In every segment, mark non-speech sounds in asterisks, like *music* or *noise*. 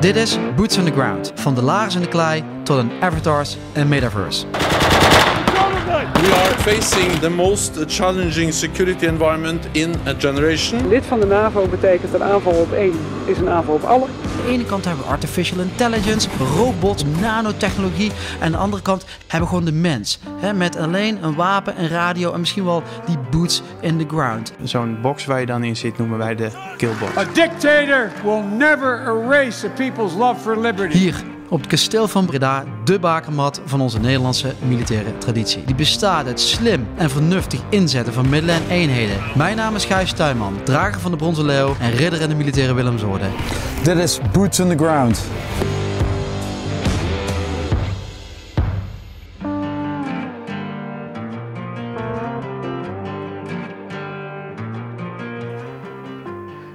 Dit is Boots on the Ground. Van de lagers in de klei tot een avatars en metaverse. We are facing the most challenging security environment in a generation. Lid van de NAVO betekent een aanval op één is een aanval op alle. Aan de ene kant hebben we artificial intelligence, robots, nanotechnologie. En aan de andere kant hebben we gewoon de mens. Hè, met alleen een wapen, een radio en misschien wel die boots in the ground. Zo'n box waar je dan in zit noemen wij de killbox. A dictator will never erase a people's love for liberty. Hier op het kasteel van Breda, de bakermat van onze Nederlandse militaire traditie. Die bestaat uit slim en vernuftig inzetten van middelen en eenheden. Mijn naam is Gijs Tuinman, drager van de Bronzen Leeuw en ridder in de militaire Willemsorde. Dit is Boots on the Ground.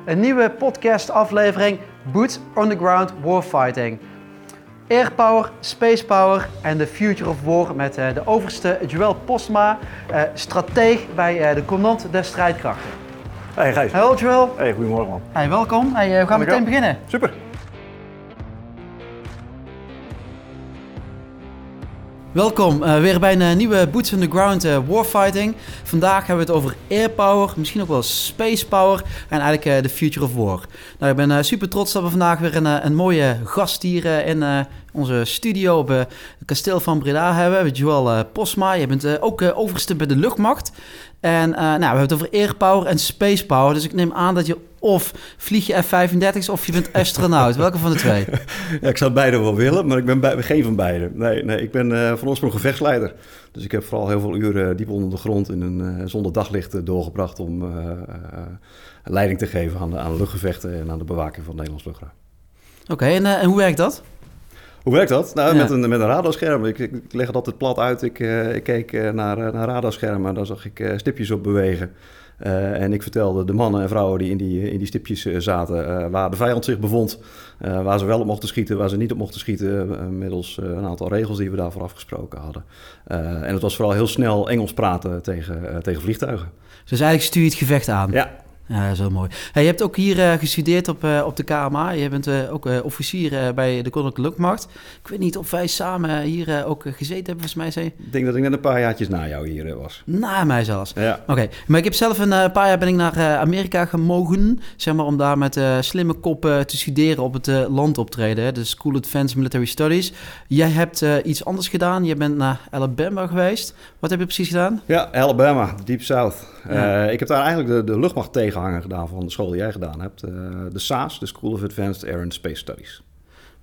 Een nieuwe podcast aflevering Boots on the Ground Warfighting. Air Power, Space Power en the Future of War met eh, de overste Joël Postma, eh, strateeg bij eh, de commandant der strijdkrachten. Hey Gijs. Hallo Joël. Hey, goedemorgen man. Hey, welkom. Hey, we gaan meteen beginnen. Super. Welkom weer bij een nieuwe Boots on the Ground eh, Warfighting. Vandaag hebben we het over air power, misschien ook wel space power en eigenlijk de future of war. Nou, ik ben super trots dat we vandaag weer een, een mooie gast hier in onze studio op eh, het kasteel van Breda hebben. Joël eh, Posma, je bent eh, ook overste bij de luchtmacht. En nou, we hebben het over air power en space power. Dus ik neem aan dat je of vlieg je F-35's of je bent *laughs* astronaut. Welke van de twee? Ja, ik zou beide wel willen, maar ik ben bij, geen van beide. Nee, nee ik ben eh, van oorsprong gevechtsleider. Dus ik heb vooral heel veel uren diep onder de grond in een eh, zonder daglicht doorgebracht om leiding te geven aan de, aan de luchtgevechten en aan de bewaking van het Nederlands luchtruim. Oké, en, en hoe werkt dat? Hoe werkt dat? Nou, Ja. met, een, met een radarscherm. Ik, ik leg het altijd plat uit. Ik, eh, ik keek eh, naar, eh, naar radarschermen, daar zag ik stipjes op bewegen. En ik vertelde de mannen en vrouwen die in die, in die stipjes zaten, waar de vijand zich bevond, waar ze wel op mochten schieten, waar ze niet op mochten schieten, middels een aantal regels die we daarvoor afgesproken hadden. En het was vooral heel snel Engels praten tegen, tegen vliegtuigen. Dus eigenlijk stuur je het gevecht aan. Ja, Ja, dat is heel mooi. Hey, je hebt ook hier eh, gestudeerd op, eh, op de KMA. Je bent eh, ook officier bij de Koninklijke Luchtmacht. Ik weet niet of wij samen hier ook gezeten hebben, volgens mij zei ik denk dat ik net een paar jaartjes na jou hier was. Na mij zelfs. Ja. Oké, maar ik heb zelf een paar jaar ben ik naar Amerika gemogen. Zeg maar om daar met slimme koppen te studeren op het land optreden. Hè, de School Advanced Military Studies. Jij hebt iets anders gedaan. Je bent naar Alabama geweest. Wat heb je precies gedaan? Ja, Alabama, Deep South. Ja. Ik heb daar eigenlijk de, de luchtmacht tegenhanger gedaan van de school die jij gedaan hebt. Eh, de SAS, de School of Advanced Air and Space Studies.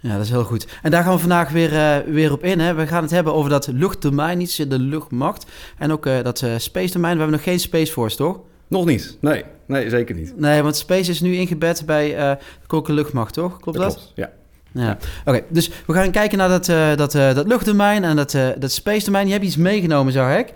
Ja, dat is heel goed. En daar gaan we vandaag weer, eh, weer op in. Hè. We gaan het hebben over dat luchtdomein, niet de luchtmacht. En ook eh, dat eh, space domein. We hebben nog geen Space Force, toch? Nog niet, nee, nee zeker niet. Nee, want Space is nu ingebed bij de Koninklijke Luchtmacht, toch? Klopt dat? klopt, ja. Ja. Oké, dus we gaan kijken naar dat, dat, dat luchtdomein en dat, dat space domein. Je hebt iets meegenomen, zag ik.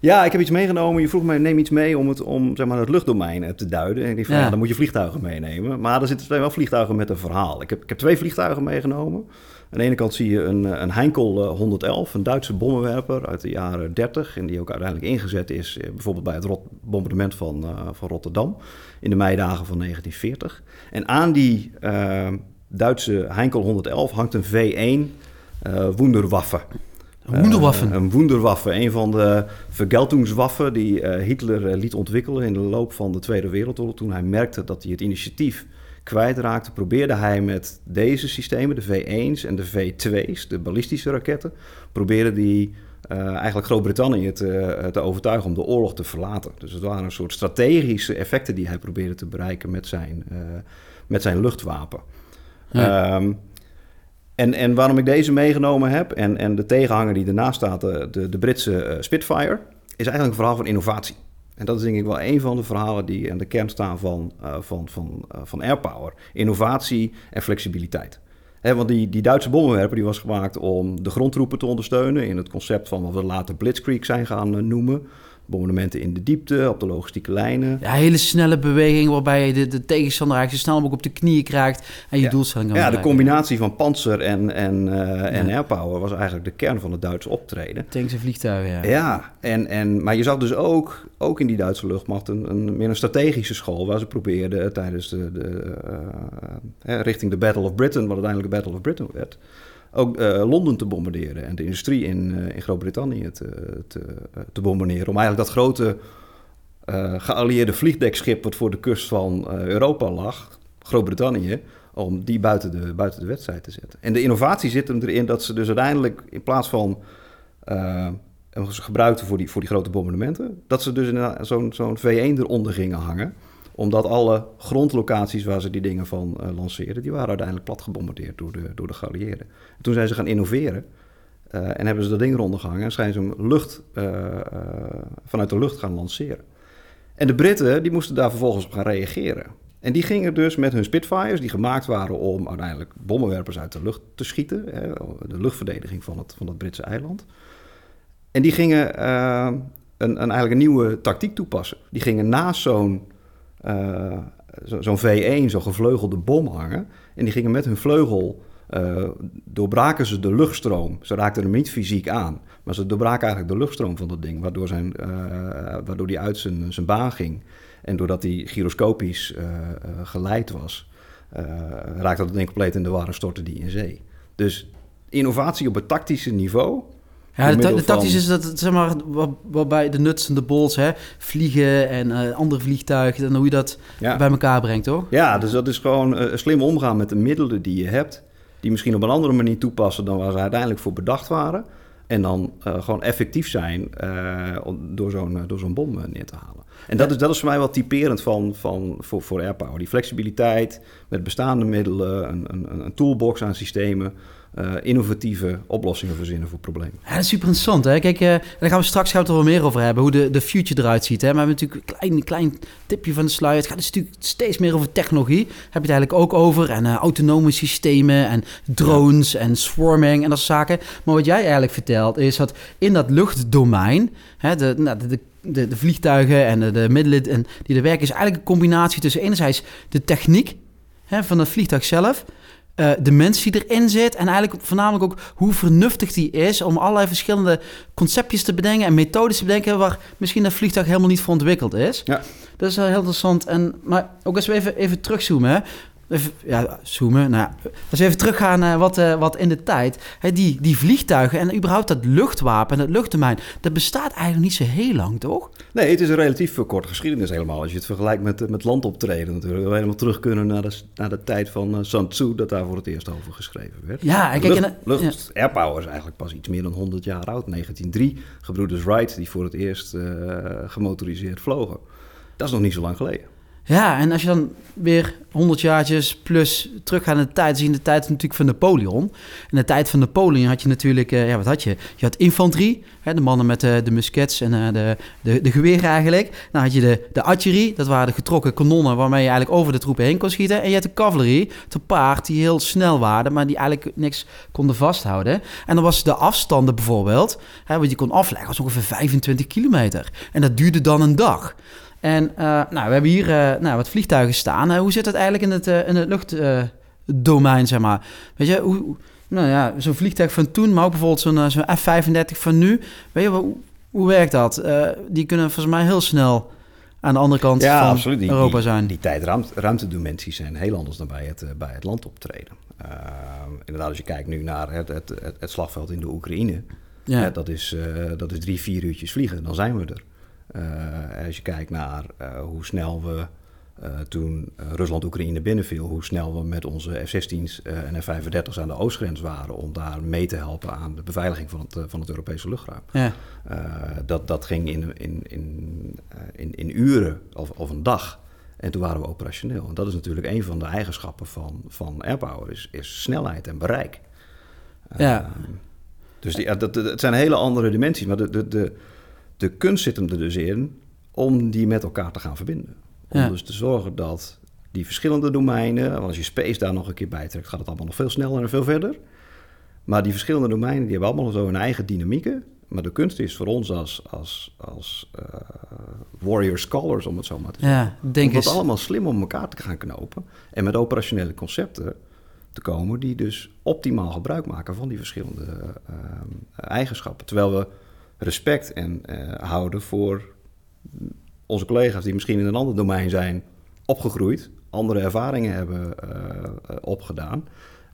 Ja, ik heb iets meegenomen. Je vroeg mij, neem iets mee om het, om, zeg maar, het luchtdomein eh, te duiden. En ik dacht van, Ja. ja. dan moet je vliegtuigen meenemen. Maar er zitten wel vliegtuigen met een verhaal. Ik heb, ik heb twee vliegtuigen meegenomen. Aan de ene kant zie je een, eh, een Heinkel eh, 111, een Duitse bommenwerper uit de jaren 30. En die ook uiteindelijk ingezet is, eh, bijvoorbeeld bij het rot bombardement van, eh, van Rotterdam. In de meidagen van 1940. En aan die eh, Duitse Heinkel 111 hangt een V1 eh Wunderwaffe. Een Wunderwaffen. Eh, een Wunderwaffe, een van de vergeltungswaffen die eh, Hitler eh, liet ontwikkelen in de loop van de Tweede Wereldoorlog. Toen hij merkte dat hij het initiatief kwijtraakte, probeerde hij met deze systemen, de V1's en de V2's, de ballistische raketten, probeerde die eigenlijk Groot-Brittannië te, te overtuigen om de oorlog te verlaten. Dus het waren een soort strategische effecten die hij probeerde te bereiken met zijn, met zijn luchtwapen. Ja. Ehm, en, en waarom ik deze meegenomen heb en, en de tegenhanger die ernaast staat, de, de, Britse eh, Spitfire, is eigenlijk een verhaal van innovatie. En dat is denk ik wel een van de verhalen die aan de kern staan van, eh, van, van, eh, van airpower. Innovatie en flexibiliteit. Want die, die Duitse bommenwerper die was gemaakt om de grondtroepen te ondersteunen in het concept van wat we later Blitzkrieg zijn gaan noemen. Bombardementen in de diepte, op de logistieke lijnen. Ja, hele snelle beweging waarbij je de, de tegenstander eigenlijk zo snel mogelijk op de knieën krijgt en je Ja. doelstelling kan Ja, de combinatie van panzer en, en, eh, en airpower was eigenlijk de kern van het Duitse optreden. Tanks en vliegtuigen, ja. Ja, en, en, maar je zag dus ook, ook in die Duitse luchtmacht een, een meer een strategische school... waar ze probeerden tijdens de, de, eh, eh, richting de Battle of Britain... wat uiteindelijk de Battle of Britain werd... ook eh, Londen te bombarderen en de industrie in, eh, in Groot-Brittannië te, te, eh, te bombarderen... om eigenlijk dat grote geallieerde vliegdekschip... wat voor de kust van Europa lag, Groot-Brittannië... om die buiten de, buiten de wedstrijd te zetten. En de innovatie zit hem erin dat ze dus uiteindelijk... in plaats van... gebruikten voor die, voor die grote bombardementen. Dat ze dus zo'n zo'n V1 eronder gingen hangen. Omdat alle grondlocaties waar ze die dingen van eh, lanceerden... die waren uiteindelijk plat gebombardeerd door de, door de geallieerden. En toen zijn ze gaan innoveren. eh, en hebben ze dat ding eronder gehangen. En zijn ze hem lucht, eh, vanuit de lucht gaan lanceren. En de Britten die moesten daar vervolgens op gaan reageren. En die gingen dus met hun Spitfires, die gemaakt waren om uiteindelijk bommenwerpers uit de lucht te schieten. Hè, de luchtverdediging van het, van het Britse eiland. En die gingen een, een, eigenlijk een nieuwe tactiek toepassen. Die gingen naast zo'n eh, zo- zo'n V1, zo'n gevleugelde bom hangen. En die gingen met hun vleugel, eh, doorbraken ze de luchtstroom. Ze raakten hem niet fysiek aan, maar ze doorbraken eigenlijk de luchtstroom van dat ding. Waardoor, zijn, eh, waardoor die uit zijn, zijn baan ging. En doordat hij gyroscopisch geleid was, raakte dat ding compleet in de war en stortte die in zee. Dus innovatie op het tactische niveau... Ja, de, ta- de tactisch is dat, het, zeg maar, waar- waarbij de nuts en de bolts, hè, vliegen en eh, andere vliegtuigen, en hoe je dat Ja. bij elkaar brengt, toch? Ja, dus dat is gewoon eh, slim omgaan met de middelen die je hebt. Die misschien op een andere manier toepassen dan waar ze uiteindelijk voor bedacht waren. En dan eh, gewoon effectief zijn door zo'n door zo'n bom neer te halen. En dat is, dat is voor mij wel typerend van, van, voor, voor airpower. Die flexibiliteit met bestaande middelen, een, een, een toolbox aan systemen. eh, innovatieve oplossingen verzinnen voor problemen. Ja, dat is super interessant. Hè? Kijk, eh, daar gaan we straks gaan er wel meer over hebben, hoe de, de future eruit ziet. Hè? Maar we hebben natuurlijk een klein, klein tipje van de sluier. Het gaat dus natuurlijk steeds meer over technologie. Heb je het eigenlijk ook over. En eh, autonome systemen en drones en swarming en dat soort zaken. Maar wat jij eigenlijk vertelt is dat in dat luchtdomein, hè, de, nou, de, de, de, de vliegtuigen en de, de middelen en die er werken, is eigenlijk een combinatie tussen enerzijds de techniek hè, van het vliegtuig zelf. eh, de mens die erin zit en eigenlijk voornamelijk ook hoe vernuftig die is om allerlei verschillende conceptjes te bedenken en methodes te bedenken waar misschien dat vliegtuig helemaal niet voor ontwikkeld is. Ja. Dat is wel heel interessant. En, maar ook als we even, even terugzoomen, hè. Ja, zoomen. Nou, als we even teruggaan naar wat, eh, wat in de tijd. Hè, die, die vliegtuigen en überhaupt dat luchtwapen en het luchtdomein, dat bestaat eigenlijk niet zo heel lang, toch? Nee, het is een relatief korte geschiedenis helemaal. Als je het vergelijkt met, eh, met landoptreden natuurlijk. We helemaal terug kunnen naar de, naar de tijd van uh, Sun Tzu, dat daar voor het eerst over geschreven werd. Ja, en kijk, lucht, en, lucht airpower is eigenlijk pas iets meer dan 100 jaar oud. 1903, gebroeders Wright, die voor het eerst gemotoriseerd vlogen. Dat is nog niet zo lang geleden. Ja, en als je dan weer 100 jaartjes plus teruggaat in de tijd, zie je in de tijd natuurlijk van Napoleon. In de tijd van Napoleon had je natuurlijk, uh, ja, wat had je? Je had infanterie, hè, de mannen met uh, de muskets en uh, de, de, de geweren eigenlijk. Dan had je de, de artillerie, dat waren de getrokken kanonnen waarmee je eigenlijk over de troepen heen kon schieten. En je had de cavalerie, te paard, die heel snel waren, maar die eigenlijk niks konden vasthouden. En dan was de afstanden bijvoorbeeld, hè, wat je kon afleggen, was ongeveer 25 kilometer. En dat duurde dan een dag. En uh, nou, we hebben hier uh, nou, wat vliegtuigen staan. Hoe zit dat eigenlijk in het, in het luchtdomein, zeg maar? Weet je, hoe, nou ja, zo'n vliegtuig van toen, maar ook bijvoorbeeld zo'n zo F-35 van nu. Weet je, hoe, hoe werkt dat? die kunnen volgens mij heel snel aan de andere kant ja, van absoluut. Die, Europa die, zijn. Die tijd-ruimtedimensies zijn heel anders dan bij het, bij het land optreden. inderdaad, als je kijkt nu naar het, het, het, het slagveld in de Oekraïne... Ja. dat, is, dat is drie, vier uurtjes vliegen, dan zijn we er. Uh, als je kijkt naar uh, hoe snel we uh, toen Rusland Oekraïne binnenviel, hoe snel we met onze F-16's en F-35's aan de oostgrens waren om daar mee te helpen aan de beveiliging van het, van het Europese luchtruim. Ja. dat, dat ging in, in, in, in, in uren of, of een dag. En toen waren we operationeel. En dat is natuurlijk een van de eigenschappen van, van airpower, is, is snelheid en bereik. Ja. dus die, dat, dat, het zijn hele andere dimensies, maar de, de, de de kunst zit hem er dus in om die met elkaar te gaan verbinden. Om ja. dus te zorgen dat die verschillende domeinen, want als je space daar nog een keer bij trekt, gaat het allemaal nog veel sneller en veel verder. Maar die verschillende domeinen, die hebben allemaal zo hun eigen dynamieken. Maar de kunst is voor ons als, als, als eh, warrior scholars, om het zo maar te zeggen, Ja, denk om dat eens. allemaal slim om elkaar te gaan knopen. En met operationele concepten te komen die dus optimaal gebruik maken van die verschillende eh, eigenschappen. Terwijl we respect en, eh, houden voor onze collega's die misschien in een ander domein zijn opgegroeid, andere ervaringen hebben eh, eh, opgedaan.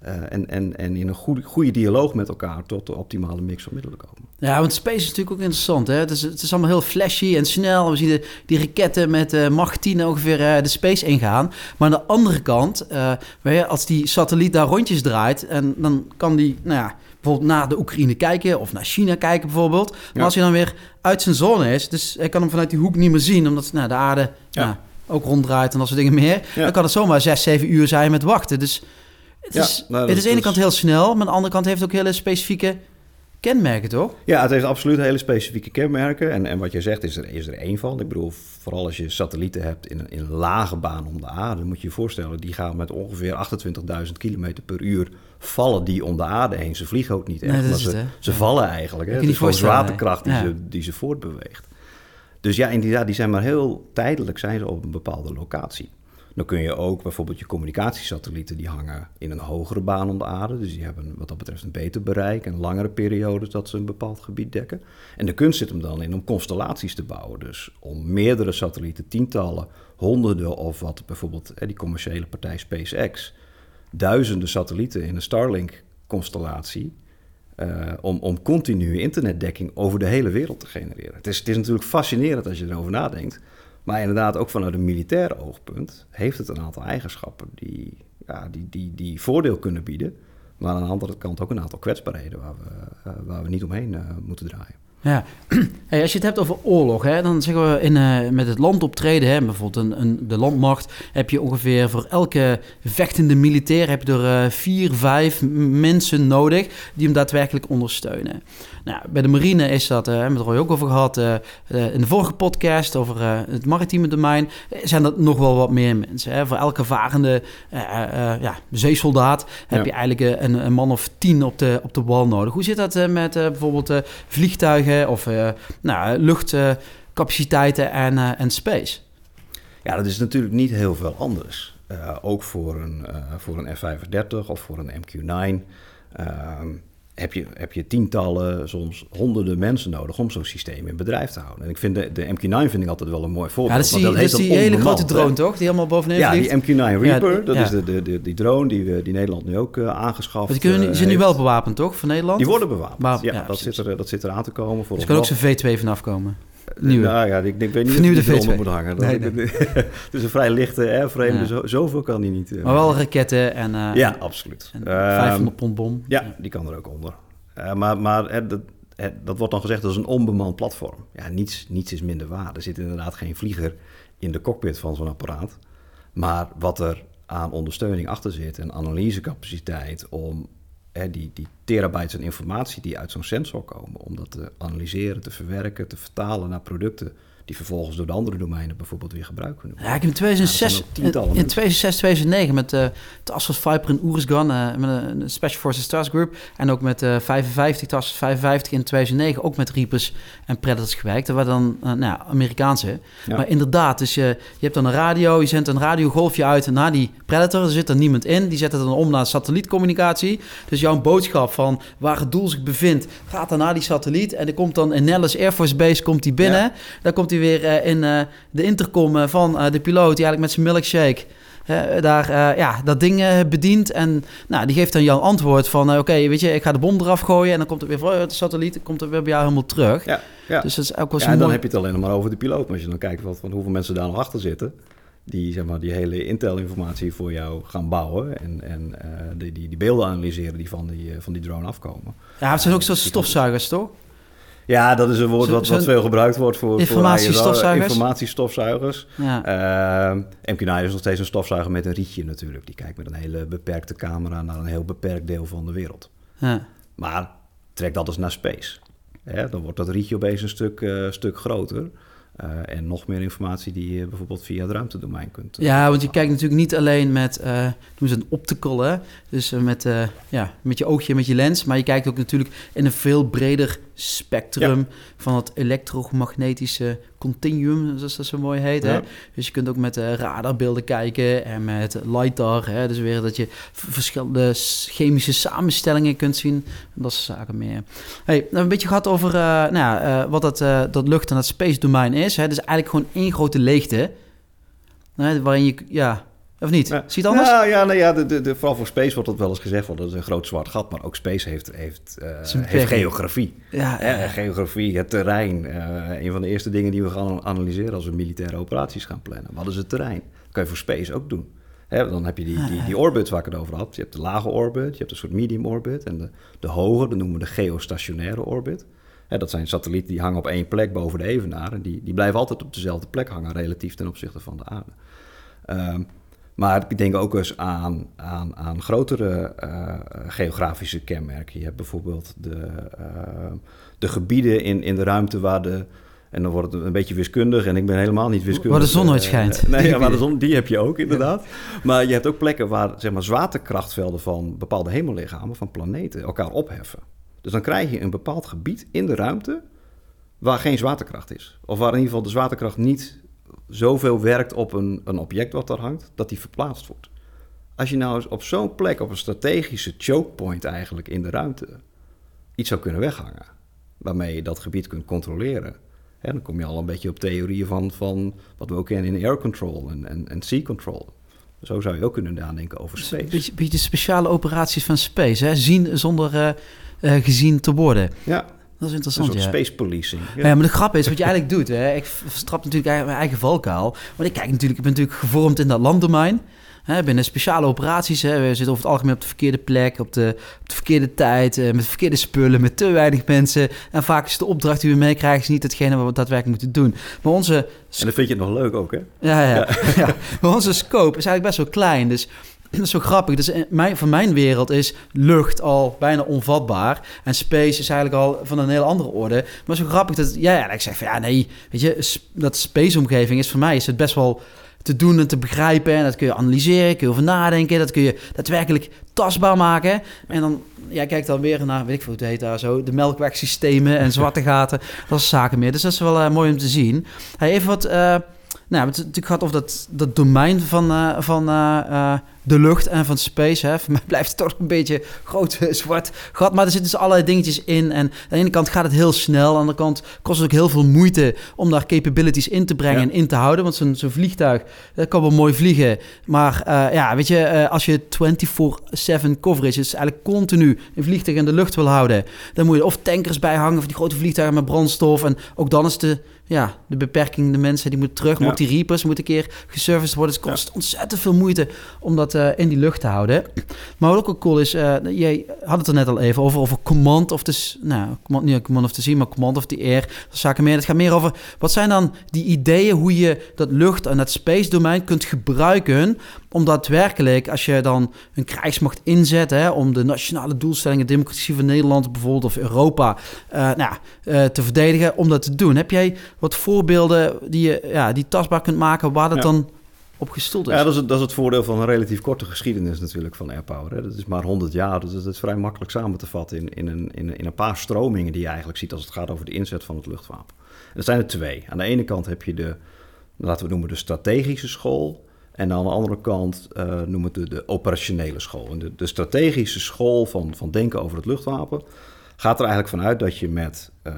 en, en, en in een goede, goede dialoog met elkaar tot de optimale mix van middelen komen. Ja, want space is natuurlijk ook interessant. Hè? Het, is, het is allemaal heel flashy en snel. We zien die raketten met Mach 10 ongeveer de space ingaan. Maar aan de andere kant, je, als die satelliet daar rondjes draait... En dan kan die nou ja, bijvoorbeeld naar de Oekraïne kijken... of naar China kijken bijvoorbeeld. Maar Ja. als hij dan weer uit zijn zone is... dus hij kan hem vanuit die hoek niet meer zien... omdat nou, de aarde Ja. nou, ook ronddraait en dat soort dingen meer... Ja. dan kan het zomaar 6, 7 uur zijn met wachten. Dus het Ja, is, nou, het is aan de ene kant heel snel... maar aan de andere kant heeft het ook hele specifieke kenmerken, toch? Ja, het heeft absoluut hele specifieke kenmerken. En, en wat je zegt is er, is er één van. Ik bedoel, vooral als je satellieten hebt in een, in lage baan om de aarde, moet je je voorstellen, die gaan met ongeveer 28.000 km per uur vallen die om de aarde heen. Ze vliegen ook niet echt, Nee, maar ze, het, ze vallen eigenlijk. Hè? Het is gewoon zwaartekracht die, ja. ze, die ze voortbeweegt. Dus ja, inderdaad, die zijn maar heel tijdelijk zijn ze op een bepaalde locatie. Dan kun je ook bijvoorbeeld je communicatiesatellieten, die hangen in een hogere baan om de aarde. Dus die hebben wat dat betreft een beter bereik en langere periodes dat ze een bepaald gebied dekken. En de kunst zit hem dan in om constellaties te bouwen. Dus om meerdere satellieten, tientallen, honderden of wat bijvoorbeeld hè, die commerciële partij SpaceX, duizenden satellieten in een Starlink-constellatie. eh, om, om continue internetdekking over de hele wereld te genereren. Het is, het is natuurlijk fascinerend als je erover nadenkt. Maar inderdaad, ook vanuit een militair oogpunt heeft het een aantal eigenschappen die, ja, die, die, die voordeel kunnen bieden. Maar aan de andere kant ook een aantal kwetsbaarheden waar we, eh, waar we niet omheen eh, moeten draaien. Ja, *clears throat* hey, als je het hebt over oorlog, hè, dan zeggen we in, eh, met het land optreden, hè, bijvoorbeeld een, een, de landmacht, heb je ongeveer voor elke vechtende militair heb je er eh, vier, vijf mensen nodig die hem daadwerkelijk ondersteunen. Nou, bij de marine is dat, eh, hebben we er ook over gehad, eh, eh, in de vorige podcast over het maritieme domein, zijn dat nog wel wat meer mensen. Hè. Voor elke varende ja, zeesoldaat heb Ja. je eigenlijk een, een man of tien op de, op de wal nodig. Hoe zit dat met bijvoorbeeld eh, of eh, nou, luchtcapaciteiten en, eh, en space? Ja, dat is natuurlijk niet heel veel anders. Eh, ook voor een, voor een F-35 of voor een MQ-9 ehm, heb, je, heb je tientallen, soms honderden mensen nodig om zo'n systeem in bedrijf te houden. En ik vind de, de MQ-9 vind ik altijd wel een mooi Ja, voorbeeld. dat is die, want dat is die dan hele grote hè? drone, toch? Die helemaal bovenin Ja, vliegt. die MQ-9 Reaper, dat ja. is de, de, de, die drone die, we, die Nederland nu ook eh, aangeschaft Maar die kunnen, eh, zijn nu wel bewapend, toch? Van Nederland? Die worden bewapend. Maar- ja, ja, dat, precies. zit er, dat zit er aan te komen. Voor Dus kan ook zo'n V2 vanaf komen. Nieuwe. Nou ja, ik, ik weet niet Vernieuwde of V2. moet hangen. Nee, *laughs* *laughs* het is een vrij lichte airframe, dus zo, zoveel kan die niet. eh, Maar wel raketten en, eh, Ja, absoluut. en Ehm, 500 pond bom. Ja, die kan er ook onder. Eh, maar maar hè, dat, hè, dat wordt dan gezegd dat is een onbemand platform. Ja, niets, niets is minder waar. Er zit inderdaad geen vlieger in de cockpit van zo'n apparaat. Maar wat er aan ondersteuning achter zit en analysecapaciteit om die, die terabytes aan informatie die uit zo'n sensor komen, om dat te analyseren, te verwerken, te vertalen naar producten die vervolgens door de andere domeinen bijvoorbeeld weer gebruikt kunnen Ja, worden. ik heb in Ja, 2006, dat zijn ook tientallen in mensen. 2006, 2009 met eh Task Force Viper in Oerisgan, eh met een Special Forces Task Group. En ook met eh 55, Task Force 55 in 2009, ook met Reapers en Predators gewerkt. Dat waren dan eh, nou ja, Amerikaanse. Ja. Maar inderdaad, dus je, je hebt dan een radio, je zendt een radiogolfje uit naar die Predator. Er zit er niemand in, die zet het dan om naar satellietcommunicatie. Dus jouw boodschap van waar het doel zich bevindt, gaat dan naar die satelliet. En die komt dan in Nellis Air Force Base komt die binnen. Ja. Dan komt hij weer eh, in eh, de intercom eh, van eh, de piloot, die eigenlijk met zijn milkshake daar eh, ja, dat ding eh, bedient. En nou, die geeft dan jouw antwoord van... oké, weet je, ik ga de bom eraf gooien... en dan komt het weer voor de satelliet... komt het weer bij jou helemaal terug. Ja, ja. Dus dat is ook wel Ja, zo en dan mooi. heb je het alleen nog maar over de piloot. Maar als je dan kijkt wat, van hoeveel mensen daar nog achter zitten... die zeg maar, die hele intel-informatie voor jou gaan bouwen... en, en eh, die, die, die beelden analyseren die van die, van die drone afkomen. Ja, het zijn ook zo'n stofzuigers, toch? Ja, dat is een woord wat, wat veel gebruikt wordt voor... Informatiestofzuigers? ISO, Informatiestofzuigers. Ja. Uh, MQ-9 is nog steeds een stofzuiger met een rietje natuurlijk. Die kijkt met een hele beperkte camera naar een heel beperkt deel van de wereld. ja. Maar trek dat eens naar space. Hè, dan wordt dat rietje opeens een stuk, eh, stuk groter. Eh, en nog meer informatie die je bijvoorbeeld via het ruimtedomein kunt. eh, Ja, want je kijkt natuurlijk niet alleen met, eh doen ze een optical, hè? Dus eh, met, eh, ja, met je oogje, met je lens. Maar je kijkt ook natuurlijk in een veel breder spectrum van het elektromagnetische continuum, zoals dat zo mooi heet. Hè? Dus je kunt ook met eh, radarbeelden kijken en met LiDAR. Hè? Dus weer dat je verschillende chemische samenstellingen kunt zien. Dat soort zaken meer. Hey, we hebben een beetje gehad over eh, nou ja, eh, wat dat, dat lucht- en dat space domein is. Hè? Dus eigenlijk gewoon één grote leegte. Hè? Waarin je, ja, of niet? Ja. Zie je het anders? Nou ja, nou ja de, de, de, vooral voor space wordt dat wel eens gezegd, want dat is een groot zwart gat. Maar ook space heeft, heeft, eh, heeft geografie. Ja, geografie, het terrein. eh, een van de eerste dingen die we gaan analyseren als we militaire operaties gaan plannen. Wat is het terrein? Dat kan je voor space ook doen. Hè, dan heb je die, die, die orbits waar ik het over had. Je hebt de lage orbit, je hebt een soort medium orbit. En de, de hoge, dat noemen we de geostationaire orbit. Hè, dat zijn satellieten die hangen op één plek boven de evenaar. En die, die blijven altijd op dezelfde plek hangen relatief ten opzichte van de aarde. Ehm, maar ik denk ook eens aan, aan, aan grotere eh, geografische kenmerken. Je hebt bijvoorbeeld de, eh, de gebieden in, in de ruimte waar de. En dan wordt het een beetje wiskundig en ik ben helemaal niet wiskundig. Waar de zon nooit eh, schijnt. *laughs* nee, Die ja, waar de zon, die heb je ook inderdaad. Maar je hebt ook plekken waar zeg maar, zwaartekrachtvelden van bepaalde hemellichamen, van planeten, elkaar opheffen. Dus dan krijg je een bepaald gebied in de ruimte waar geen zwaartekracht is. Of waar in ieder geval de zwaartekracht niet zoveel werkt op een, een object wat daar hangt, dat die verplaatst wordt. Als je nou eens op zo'n plek, op een strategische choke point eigenlijk in de ruimte, iets zou kunnen weghangen, waarmee je dat gebied kunt controleren. Hè, dan kom je al een beetje op theorieën van, van wat we ook kennen in air control en, en, en sea control. Zo zou je ook kunnen nadenken over Een space. beetje, beetje speciale operaties van space. Hè? Zien zonder eh, eh, gezien te worden. Ja, Dat is een interessant, soort ja. space policing. Ja. maar de grap is, wat je eigenlijk doet, hè, ik verstrap natuurlijk mijn eigen valkuil. Want ik kijk natuurlijk, ik ben natuurlijk gevormd in dat landdomein. Hè, binnen speciale operaties. Hè, we zitten over het algemeen op de verkeerde plek, op de, op de verkeerde tijd, eh, met verkeerde spullen, met te weinig mensen. En vaak is de opdracht die we meekrijgen is niet hetgene wat we daadwerkelijk moeten doen. Maar onze En dan vind je het nog leuk ook, hè? ja, ja. ja. *laughs* Maar onze scope is eigenlijk best wel klein. Dus *clears throat* dat is zo grappig. Dus in mijn, van mijn wereld is lucht al bijna onvatbaar. En space is eigenlijk al van een heel andere orde. Maar zo grappig dat... Ja, ja ik zeg van ja, nee. Weet je, dat space-omgeving is voor mij is het best wel te doen en te begrijpen. En dat kun je analyseren, kun je over nadenken. Dat kun je daadwerkelijk tastbaar maken. En dan, ja, kijk dan weer naar, weet ik veel hoe het heet daar zo, de melkwegsystemen en zwarte gaten. *laughs* Dat is zaken meer. Dus dat is wel eh, mooi om te zien. Even wat... eh, nou, het natuurlijk gaat over dat, dat domein van, eh, van eh, eh, de lucht en van space. Hè. *laughs* Voor mij blijft het toch een beetje groot eh, zwart gat. Maar er zitten dus allerlei dingetjes in. En aan de ene kant gaat het heel snel. Aan de andere kant kost het ook heel veel moeite om daar capabilities in te brengen Ja. en in te houden. Want zo'n zo'n vliegtuig, dat kan wel mooi vliegen. Maar eh, ja, weet je, eh, als je 24-7 coverage, dus eigenlijk continu een vliegtuig in de lucht wil houden, dan moet je of tankers bij hangen, of die grote vliegtuigen met brandstof. En ook dan is de, ja, de beperking, de mensen die moeten terug. Maar Ja. ook die Reapers moeten een keer geserviced worden. Dus het kost ontzettend veel moeite om dat eh, in die lucht te houden. Maar wat ook wel cool is, eh, jij had het er net al even over, over command of the, nou, command, niet command of the sea, maar command of the air. Dat zaken meer. Het gaat meer over, wat zijn dan die ideeën hoe je dat lucht- en dat space domein kunt gebruiken om daadwerkelijk, als je dan een krijgsmacht inzet, hè, om de nationale doelstellingen, democratie van Nederland bijvoorbeeld of Europa, eh, nou, ja, eh, te verdedigen, om dat te doen. Heb jij wat voorbeelden die je ja, die tastbaar kunt maken waar dat Ja. dan op gestoeld is? Ja, dat is, het, dat is het voordeel van een relatief korte geschiedenis natuurlijk van airpower. Hè. Dat is maar 100 jaar, dus dat is vrij makkelijk samen te vatten in, in, een, in, in een paar stromingen die je eigenlijk ziet als het gaat over de inzet van het luchtwapen. En dat zijn er twee. Aan de ene kant heb je de, laten we noemen, de strategische school. En aan de andere kant eh, noemen we het de, de operationele school. En de, de strategische school van, van denken over het luchtwapen gaat er eigenlijk vanuit dat je met eh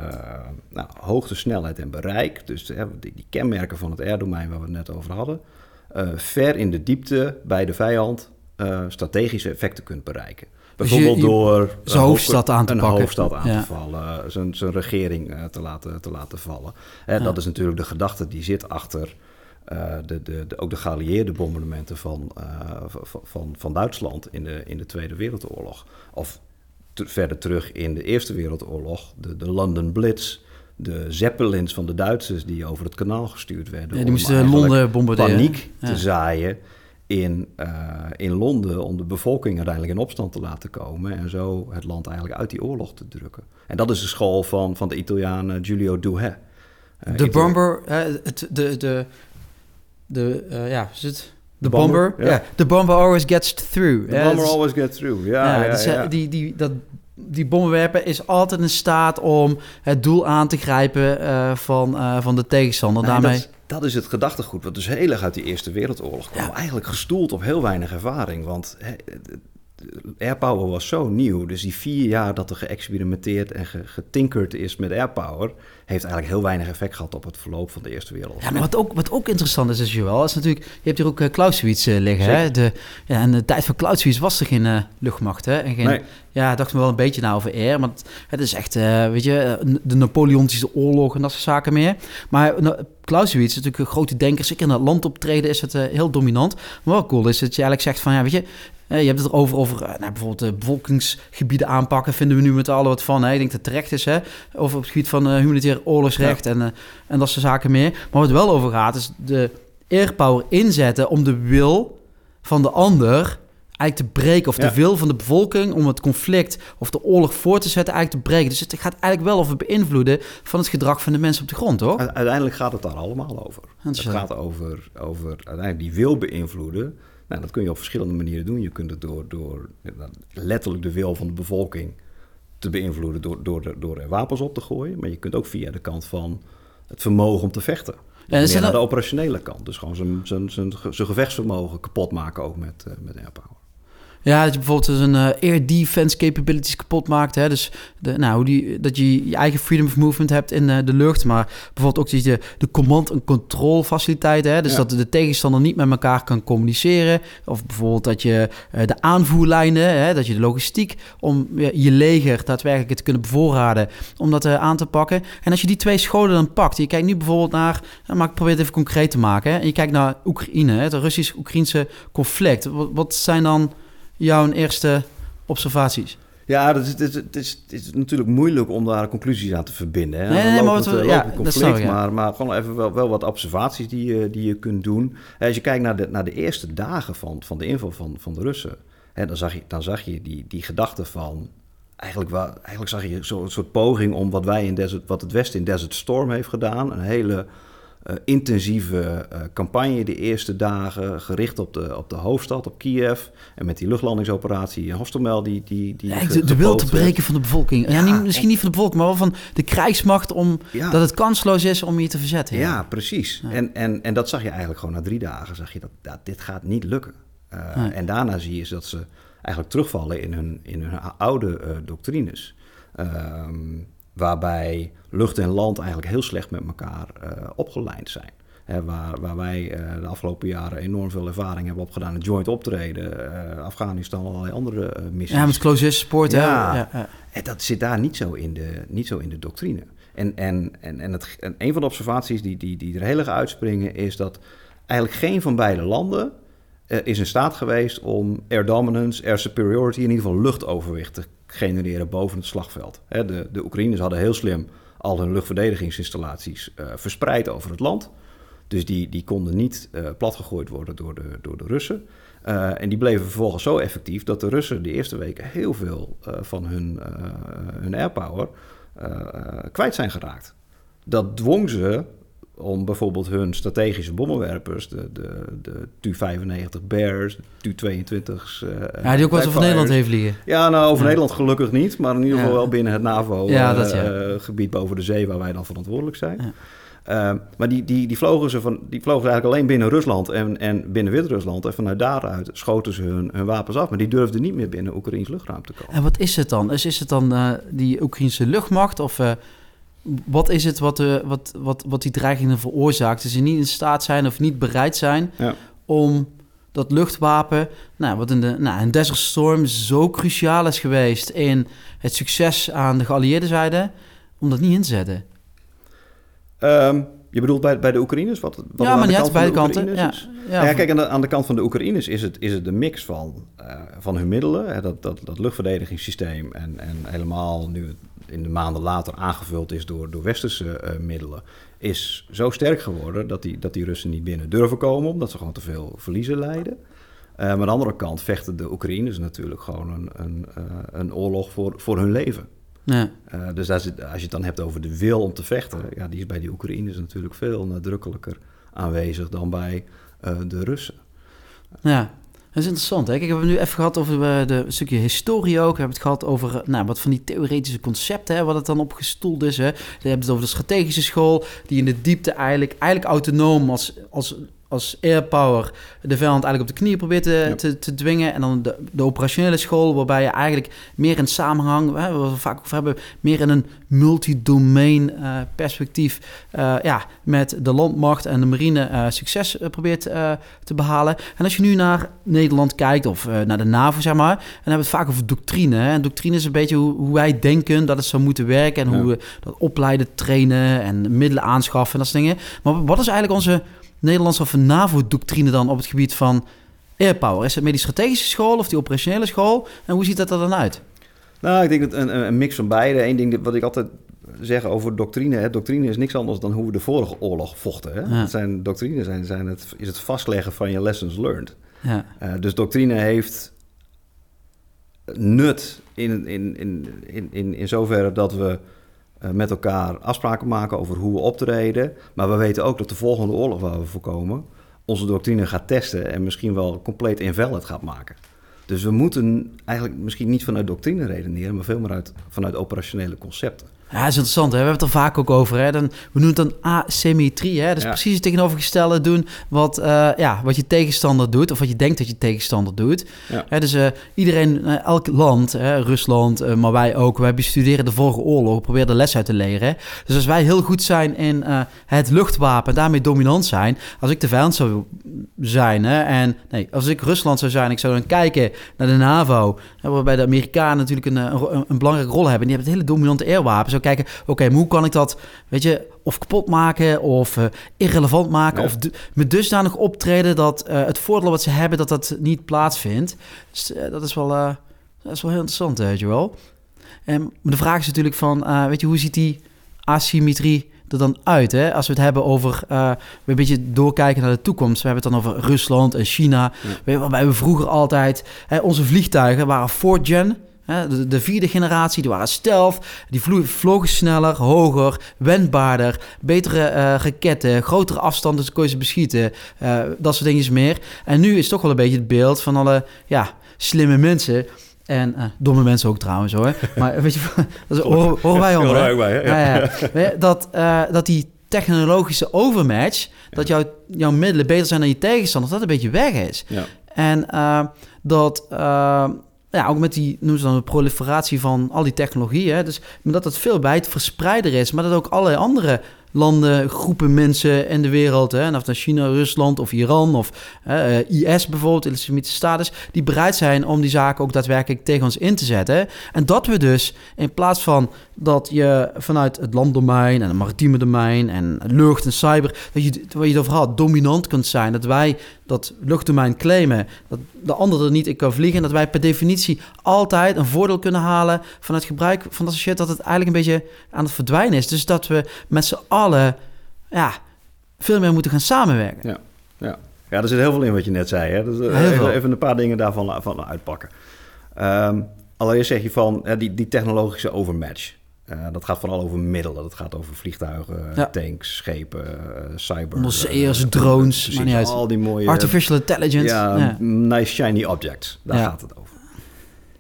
nou, hoogte, snelheid en bereik, dus die, die kenmerken van het airdomein waar we het net over hadden, eh, ver in de diepte bij de vijand strategische effecten kunt bereiken. Dus je- Bijvoorbeeld je- door zijn hoofdstad aan te een pakken. hoofdstad aan Ja. te vallen, zijn, zijn regering te, laten, te laten vallen. Hè, Dat is natuurlijk de gedachte die zit achter de, de, de, ook de geallieerde bombardementen van, eh, van, van, Duitsland in de, in de Tweede Wereldoorlog. Of te- verder terug in de Eerste Wereldoorlog, de, de London Blitz, de Zeppelins van de Duitsers die over het kanaal gestuurd werden. Ja, die om moesten eigenlijk Londen bombarderen. Paniek Ja. te zaaien in, eh, in Londen om de bevolking uiteindelijk in opstand te laten komen en zo het land eigenlijk uit die oorlog te drukken. En dat is de school van, van de Italiaan eh, Giulio Douhet. Eh, De Itali- bomber, het, de, de, de, eh, ja, is het? De bomber, bomber, ja. The bomber always gets through. The Ja, bomber always get through. Ja, ja, eh, ja. Die, die, dat, die bommenwerper is altijd in staat om het doel aan te grijpen eh, van, van de tegenstander. Nee, Daarmee... dat, dat is het gedachtegoed, wat dus heel erg uit die Eerste Wereldoorlog kwam. Ja. Eigenlijk gestoeld op heel weinig ervaring. Want airpower was zo nieuw. Dus die vier jaar dat er geëxperimenteerd en ge- getinkerd is met airpower... heeft eigenlijk heel weinig effect gehad op het verloop van de Eerste Wereldoorlog. Ja, maar wat ook, wat ook interessant is, is Joël, is natuurlijk... Je hebt hier ook uh, Clausewitz eh, liggen, hè? De, ja, in de tijd van Clausewitz was er geen eh, luchtmacht, hè? En geen, Nee. Ja, dacht me wel een beetje na over air, maar het, het is echt, eh, weet je, eh, de Napoleontische oorlog en dat soort zaken meer. Maar nou, Clausewitz is natuurlijk een grote denker, zeker in het land optreden is het eh, heel dominant. Maar wel cool is dat je eigenlijk zegt van, ja, weet je... eh, je hebt het erover over eh, nou, bijvoorbeeld de bevolkingsgebieden aanpakken. Vinden we nu met allen wat van. Hè? Ik denk dat het terecht is. Hè? Over op het gebied van eh, oorlogsrecht en, eh, en dat soort zaken meer. Maar waar het wel over gaat is de airpower inzetten om de wil van de ander eigenlijk te breken. Of Ja. de wil van de bevolking om het conflict of de oorlog voor te zetten eigenlijk te breken. Dus het gaat eigenlijk wel over beïnvloeden van het gedrag van de mensen op de grond, hoor. U- Uiteindelijk gaat het daar allemaal over. Het gaat over, over uiteindelijk die wil beïnvloeden. Nou, dat kun je op verschillende manieren doen. Je kunt het door, door letterlijk de wil van de bevolking te beïnvloeden door, door, er- door er wapens op te gooien. Maar je kunt ook via de kant van het vermogen om te vechten. Ja, zijn naar er- de operationele kant. Dus gewoon zijn, zijn, zijn, zijn gevechtsvermogen kapot maken ook met, eh, met airpower. Ja, dat je bijvoorbeeld dus een eh, air defense capabilities kapot maakt. Hè? Dus de, nou, hoe die, dat je je eigen freedom of movement hebt in eh, de lucht. Maar bijvoorbeeld ook dat je de command- en control faciliteiten. Hè? Dus Ja. dat de tegenstander niet met elkaar kan communiceren. Of bijvoorbeeld dat je eh, de aanvoerlijnen, hè? dat je de logistiek om je leger daadwerkelijk te kunnen bevoorraden. Om dat aan te pakken. En als je die twee scholen dan pakt. Je kijkt nu bijvoorbeeld naar, maar ik probeer het even concreet te maken. Hè? En je kijkt naar Oekraïne, hè? het Russisch-Oekraïnse conflict. Wat, wat zijn dan jouw eerste observaties? Ja, dat is, het, is, het, is, het is natuurlijk moeilijk om daar conclusies aan te verbinden. Hè? Nee, Een nee, maar wat we- eh, ja, dat conflict, snap ik, ja. maar, maar gewoon even wel, wel wat observaties die je, die je kunt doen. Als je kijkt naar de, naar de eerste dagen van, van de inval van, van de Russen, hè, dan zag je, dan zag je die, die gedachte van... Eigenlijk, wel, eigenlijk zag je zo'n soort poging om wat, wij in Desert, wat het Westen in Desert Storm heeft gedaan. Een hele intensieve eh, campagne de eerste dagen, gericht op de, op de hoofdstad, op Kiev. En met die luchtlandingsoperatie in Hostomel die, die, die Ja, de, de wil te breken van de bevolking. Ja, Ja, niet, misschien niet van de bevolking, maar wel van de krijgsmacht om Ja. dat het kansloos is om je te verzetten. Ja, precies. En, en, en dat zag je eigenlijk gewoon na drie dagen. Zag je dat, dat dit gaat niet lukken. Eh, Nee. En daarna zie je dat ze eigenlijk terugvallen in hun, in hun oude eh, doctrines. Ehm, waarbij lucht en land eigenlijk heel slecht met elkaar opgelijnd zijn. Hè, waar, waar wij eh, de afgelopen jaren enorm veel ervaring hebben opgedaan. Het joint optreden, eh, Afghanistan, allerlei andere missies. Ja, met close support. Ja. Ja, ja. En dat zit daar niet zo in de, niet zo in de doctrine. En, en, en, en, het, en een van de observaties die, die, die er heel erg uitspringen... is dat eigenlijk geen van beide landen is in staat geweest... om air dominance, air superiority, in ieder geval luchtoverwicht te genereren boven het slagveld. De, de Oekraïners hadden heel slim al hun luchtverdedigingsinstallaties eh, verspreid over het land... Dus die, die konden niet eh, platgegooid worden door de, door de Russen. Eh, en die bleven vervolgens zo effectief dat de Russen de eerste weken heel veel van hun, hun airpower kwijt zijn geraakt. Dat dwong ze om bijvoorbeeld hun strategische bommenwerpers, de, de, de Tu-95 Bears, de Tu-22's... eh, Ja, die ook eens over. Nederland heeft vliegen. Ja, nou, over Ja. Nederland gelukkig niet, maar in ieder geval Ja. wel binnen het NAVO-gebied Ja, dat ja. boven de zee waar wij dan verantwoordelijk zijn. Ja. Uh, maar die, die, die, vlogen ze van, die vlogen ze eigenlijk alleen binnen Rusland en, en binnen Wit-Rusland. En vanuit daaruit schoten ze hun, hun wapens af. Maar die durfden niet meer binnen Oekraïns luchtruim te komen. En wat is het dan? Is, is het dan eh, die Oekraïnse luchtmacht? Of eh, wat is het wat, eh, wat, wat, wat die dreigingen veroorzaakt? Dat ze niet in staat zijn of niet bereid zijn Ja. om dat luchtwapen, nou, wat in de nou, in Desert Storm zo cruciaal is geweest in het succes aan de geallieerde zijde, om dat niet in te zetten. Um, je bedoelt bij, bij de Oekraïners? Wat, wat ja, aan maar de niet uit van beide de kanten. Ja, ja, Ja, van- kijk, aan de, aan de kant van de Oekraïners is het, is het de mix van, eh, van hun middelen. Hè, dat, dat, dat luchtverdedigingssysteem en, en helemaal nu het in de maanden later aangevuld is door, door westerse eh, middelen... is zo sterk geworden dat die, dat die Russen niet binnen durven komen... omdat ze gewoon te veel verliezen lijden. Eh, maar aan de andere kant vechten de Oekraïners natuurlijk gewoon een, een, eh, een oorlog voor, voor hun leven. ja. Uh, dus als, het, als je het dan hebt over de wil om te vechten, ja, die is bij die Oekraïners natuurlijk veel nadrukkelijker aanwezig dan bij uh, de Russen. Ja. Dat is interessant. Hè? Kijk, we hebben nu even gehad over eh, de, stukje historie ook. We hebben het gehad over nou, wat van die theoretische concepten, hè, wat het dan opgestoeld is. Hè. Je hebt het over de strategische school, die in de diepte eigenlijk, eigenlijk autonoom als, als als airpower de vijand eigenlijk op de knieën probeert te, te, te, dwingen. En dan de, de, operationele school, waarbij je eigenlijk meer in samenhang, hè, wat we vaak over hebben, meer in een multidomein uh, perspectief uh, ja, met de landmacht en de marine uh, succes probeert te behalen. En als je nu naar Nederland kijkt, of naar de NAVO, zeg maar, dan hebben we het vaak over doctrine. Hè. En doctrine is een beetje hoe, hoe, wij denken dat het zou moeten werken en hoe we dat opleiden, trainen en middelen aanschaffen en dat soort dingen. Maar wat is eigenlijk onze Nederlandse of een NAVO-doctrine dan op het gebied van airpower? Is het meer die strategische school of die operationele school? En hoe ziet dat er dan uit? Nou, ik denk dat een, een mix van beide. Eén ding wat ik altijd zeg over doctrine. Hè. Doctrine is niks anders dan hoe we de vorige oorlog vochten. Hè. Ja. zijn doctrine zijn, zijn het, is het vastleggen van je lessons learned. Ja. Uh, dus doctrine heeft nut in, in, in, in, in, in zoverre dat we met elkaar afspraken maken over hoe we optreden. Maar we weten ook dat de volgende oorlog waar we voorkomen onze doctrine gaat testen en misschien wel compleet invalid gaat maken. Dus we moeten eigenlijk misschien niet vanuit doctrine redeneren, maar veel meer uit, vanuit operationele concepten. Ja, dat is interessant. Hè? We hebben het er vaak ook over. Hè? Dan, we noemen het dan asymmetrie. Hè? Dat is precies het tegenovergestelde doen wat, uh, ja, wat je tegenstander doet... of wat je denkt dat je tegenstander doet. Ja. Hè, dus uh, iedereen, uh, elk land, hè, Rusland, maar wij ook... wij bestuderen de vorige oorlog, proberen de les uit te leren. Dus als wij heel goed zijn in het luchtwapen... daarmee dominant zijn... als ik de vijand zou zijn... Hè, en nee, als ik Rusland zou zijn... ik zou dan kijken naar de NAVO... Hè, waarbij de Amerikanen natuurlijk een, een, een belangrijke rol hebben... die hebben het hele dominante kijken, oké, hoe kan ik dat, weet je, of kapot maken of uh, irrelevant maken of met dusdanig optreden dat uh, het voordeel wat ze hebben dat dat niet plaatsvindt. Dus, uh, dat is wel, dat is wel heel interessant, Joel. En de vraag is natuurlijk van, weet je, hoe ziet die asymmetrie er dan uit? Hè? Als we het hebben over, uh, we een beetje doorkijken naar de toekomst. We hebben het dan over Rusland en China. Ja. Waarbij we vroeger altijd, hè, onze vliegtuigen waren 4gen. De, de, vierde generatie, die waren stealth, die vlogen sneller, hoger, wendbaarder, betere uh, raketten, grotere afstanden, dus kon je ze beschieten, uh, dat soort dingen meer. En nu is toch wel een beetje het beeld van alle ja, slimme mensen. En uh, domme mensen ook trouwens hoor. *laughs* Maar weet je, *laughs* dat horen, horen wij. *laughs* Bij, ja. Ja, dat, dat die technologische overmatch, dat jouw, jouw middelen beter zijn dan je tegenstander, dat een beetje weg is. En dat ja, ook met die, noemen ze dan de proliferatie van al die technologieën. Dus dat het veel wijd verspreider is, maar dat ook allerlei andere landen, groepen mensen in de wereld, hè, of naar China, Rusland of Iran of uh, IS bijvoorbeeld, de Islamitische Staten, die bereid zijn om die zaken ook daadwerkelijk tegen ons in te zetten. En dat we dus in plaats van dat je vanuit het landdomein en het maritieme domein en lucht en cyber, dat je, waar je het over had, dominant kunt zijn. Dat wij dat luchtdomein claimen, dat de ander er niet in kan vliegen. En dat wij per definitie altijd een voordeel kunnen halen van het gebruik van dat shit, dat het eigenlijk een beetje aan het verdwijnen is. Dus dat we met z'n allen ja, veel meer moeten gaan samenwerken. Ja, ja. ja, er zit heel veel in wat je net zei. Hè? Dus, even, even, een paar dingen daarvan van uitpakken. Um, allereerst zeg je van die, die technologische overmatch. Uh, dat gaat vooral over middelen. Dat gaat over vliegtuigen, ja. tanks, schepen, uh, cyber... Onderzeeërs, uh, drones, maar niet uit. Al die mooie... Artificial intelligence. Ja, ja. nice shiny objects. Daar gaat het over.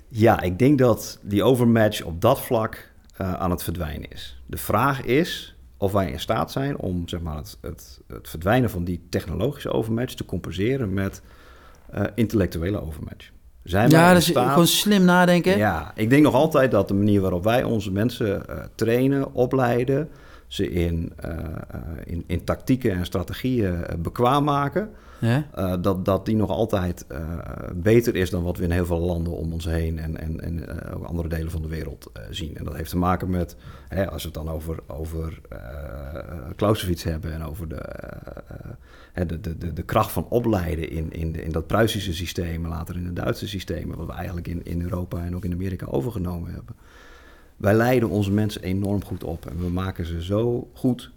Ja, ik denk dat die overmatch op dat vlak aan het verdwijnen is. De vraag is of wij in staat zijn om zeg maar, het, het, het verdwijnen van die technologische overmatch te compenseren met intellectuele overmatch. Zijn ja, dus gewoon slim nadenken. Ja, ik denk nog altijd dat de manier waarop wij onze mensen uh, trainen, opleiden, ze in, uh, in, in tactieken en strategieën bekwaam maken, ja? Dat, dat die nog altijd beter is dan wat we in heel veel landen om ons heen en, en, en uh, andere delen van de wereld zien. En dat heeft te maken met, hè, als we het dan over, over Clausewitz hebben en over de, de, de, de, kracht van opleiden in, in, de, in dat Pruisische systeem, later in de Duitse systemen, wat we eigenlijk in, in Europa en ook in Amerika overgenomen hebben. Wij leiden onze mensen enorm goed op en we maken ze zo goed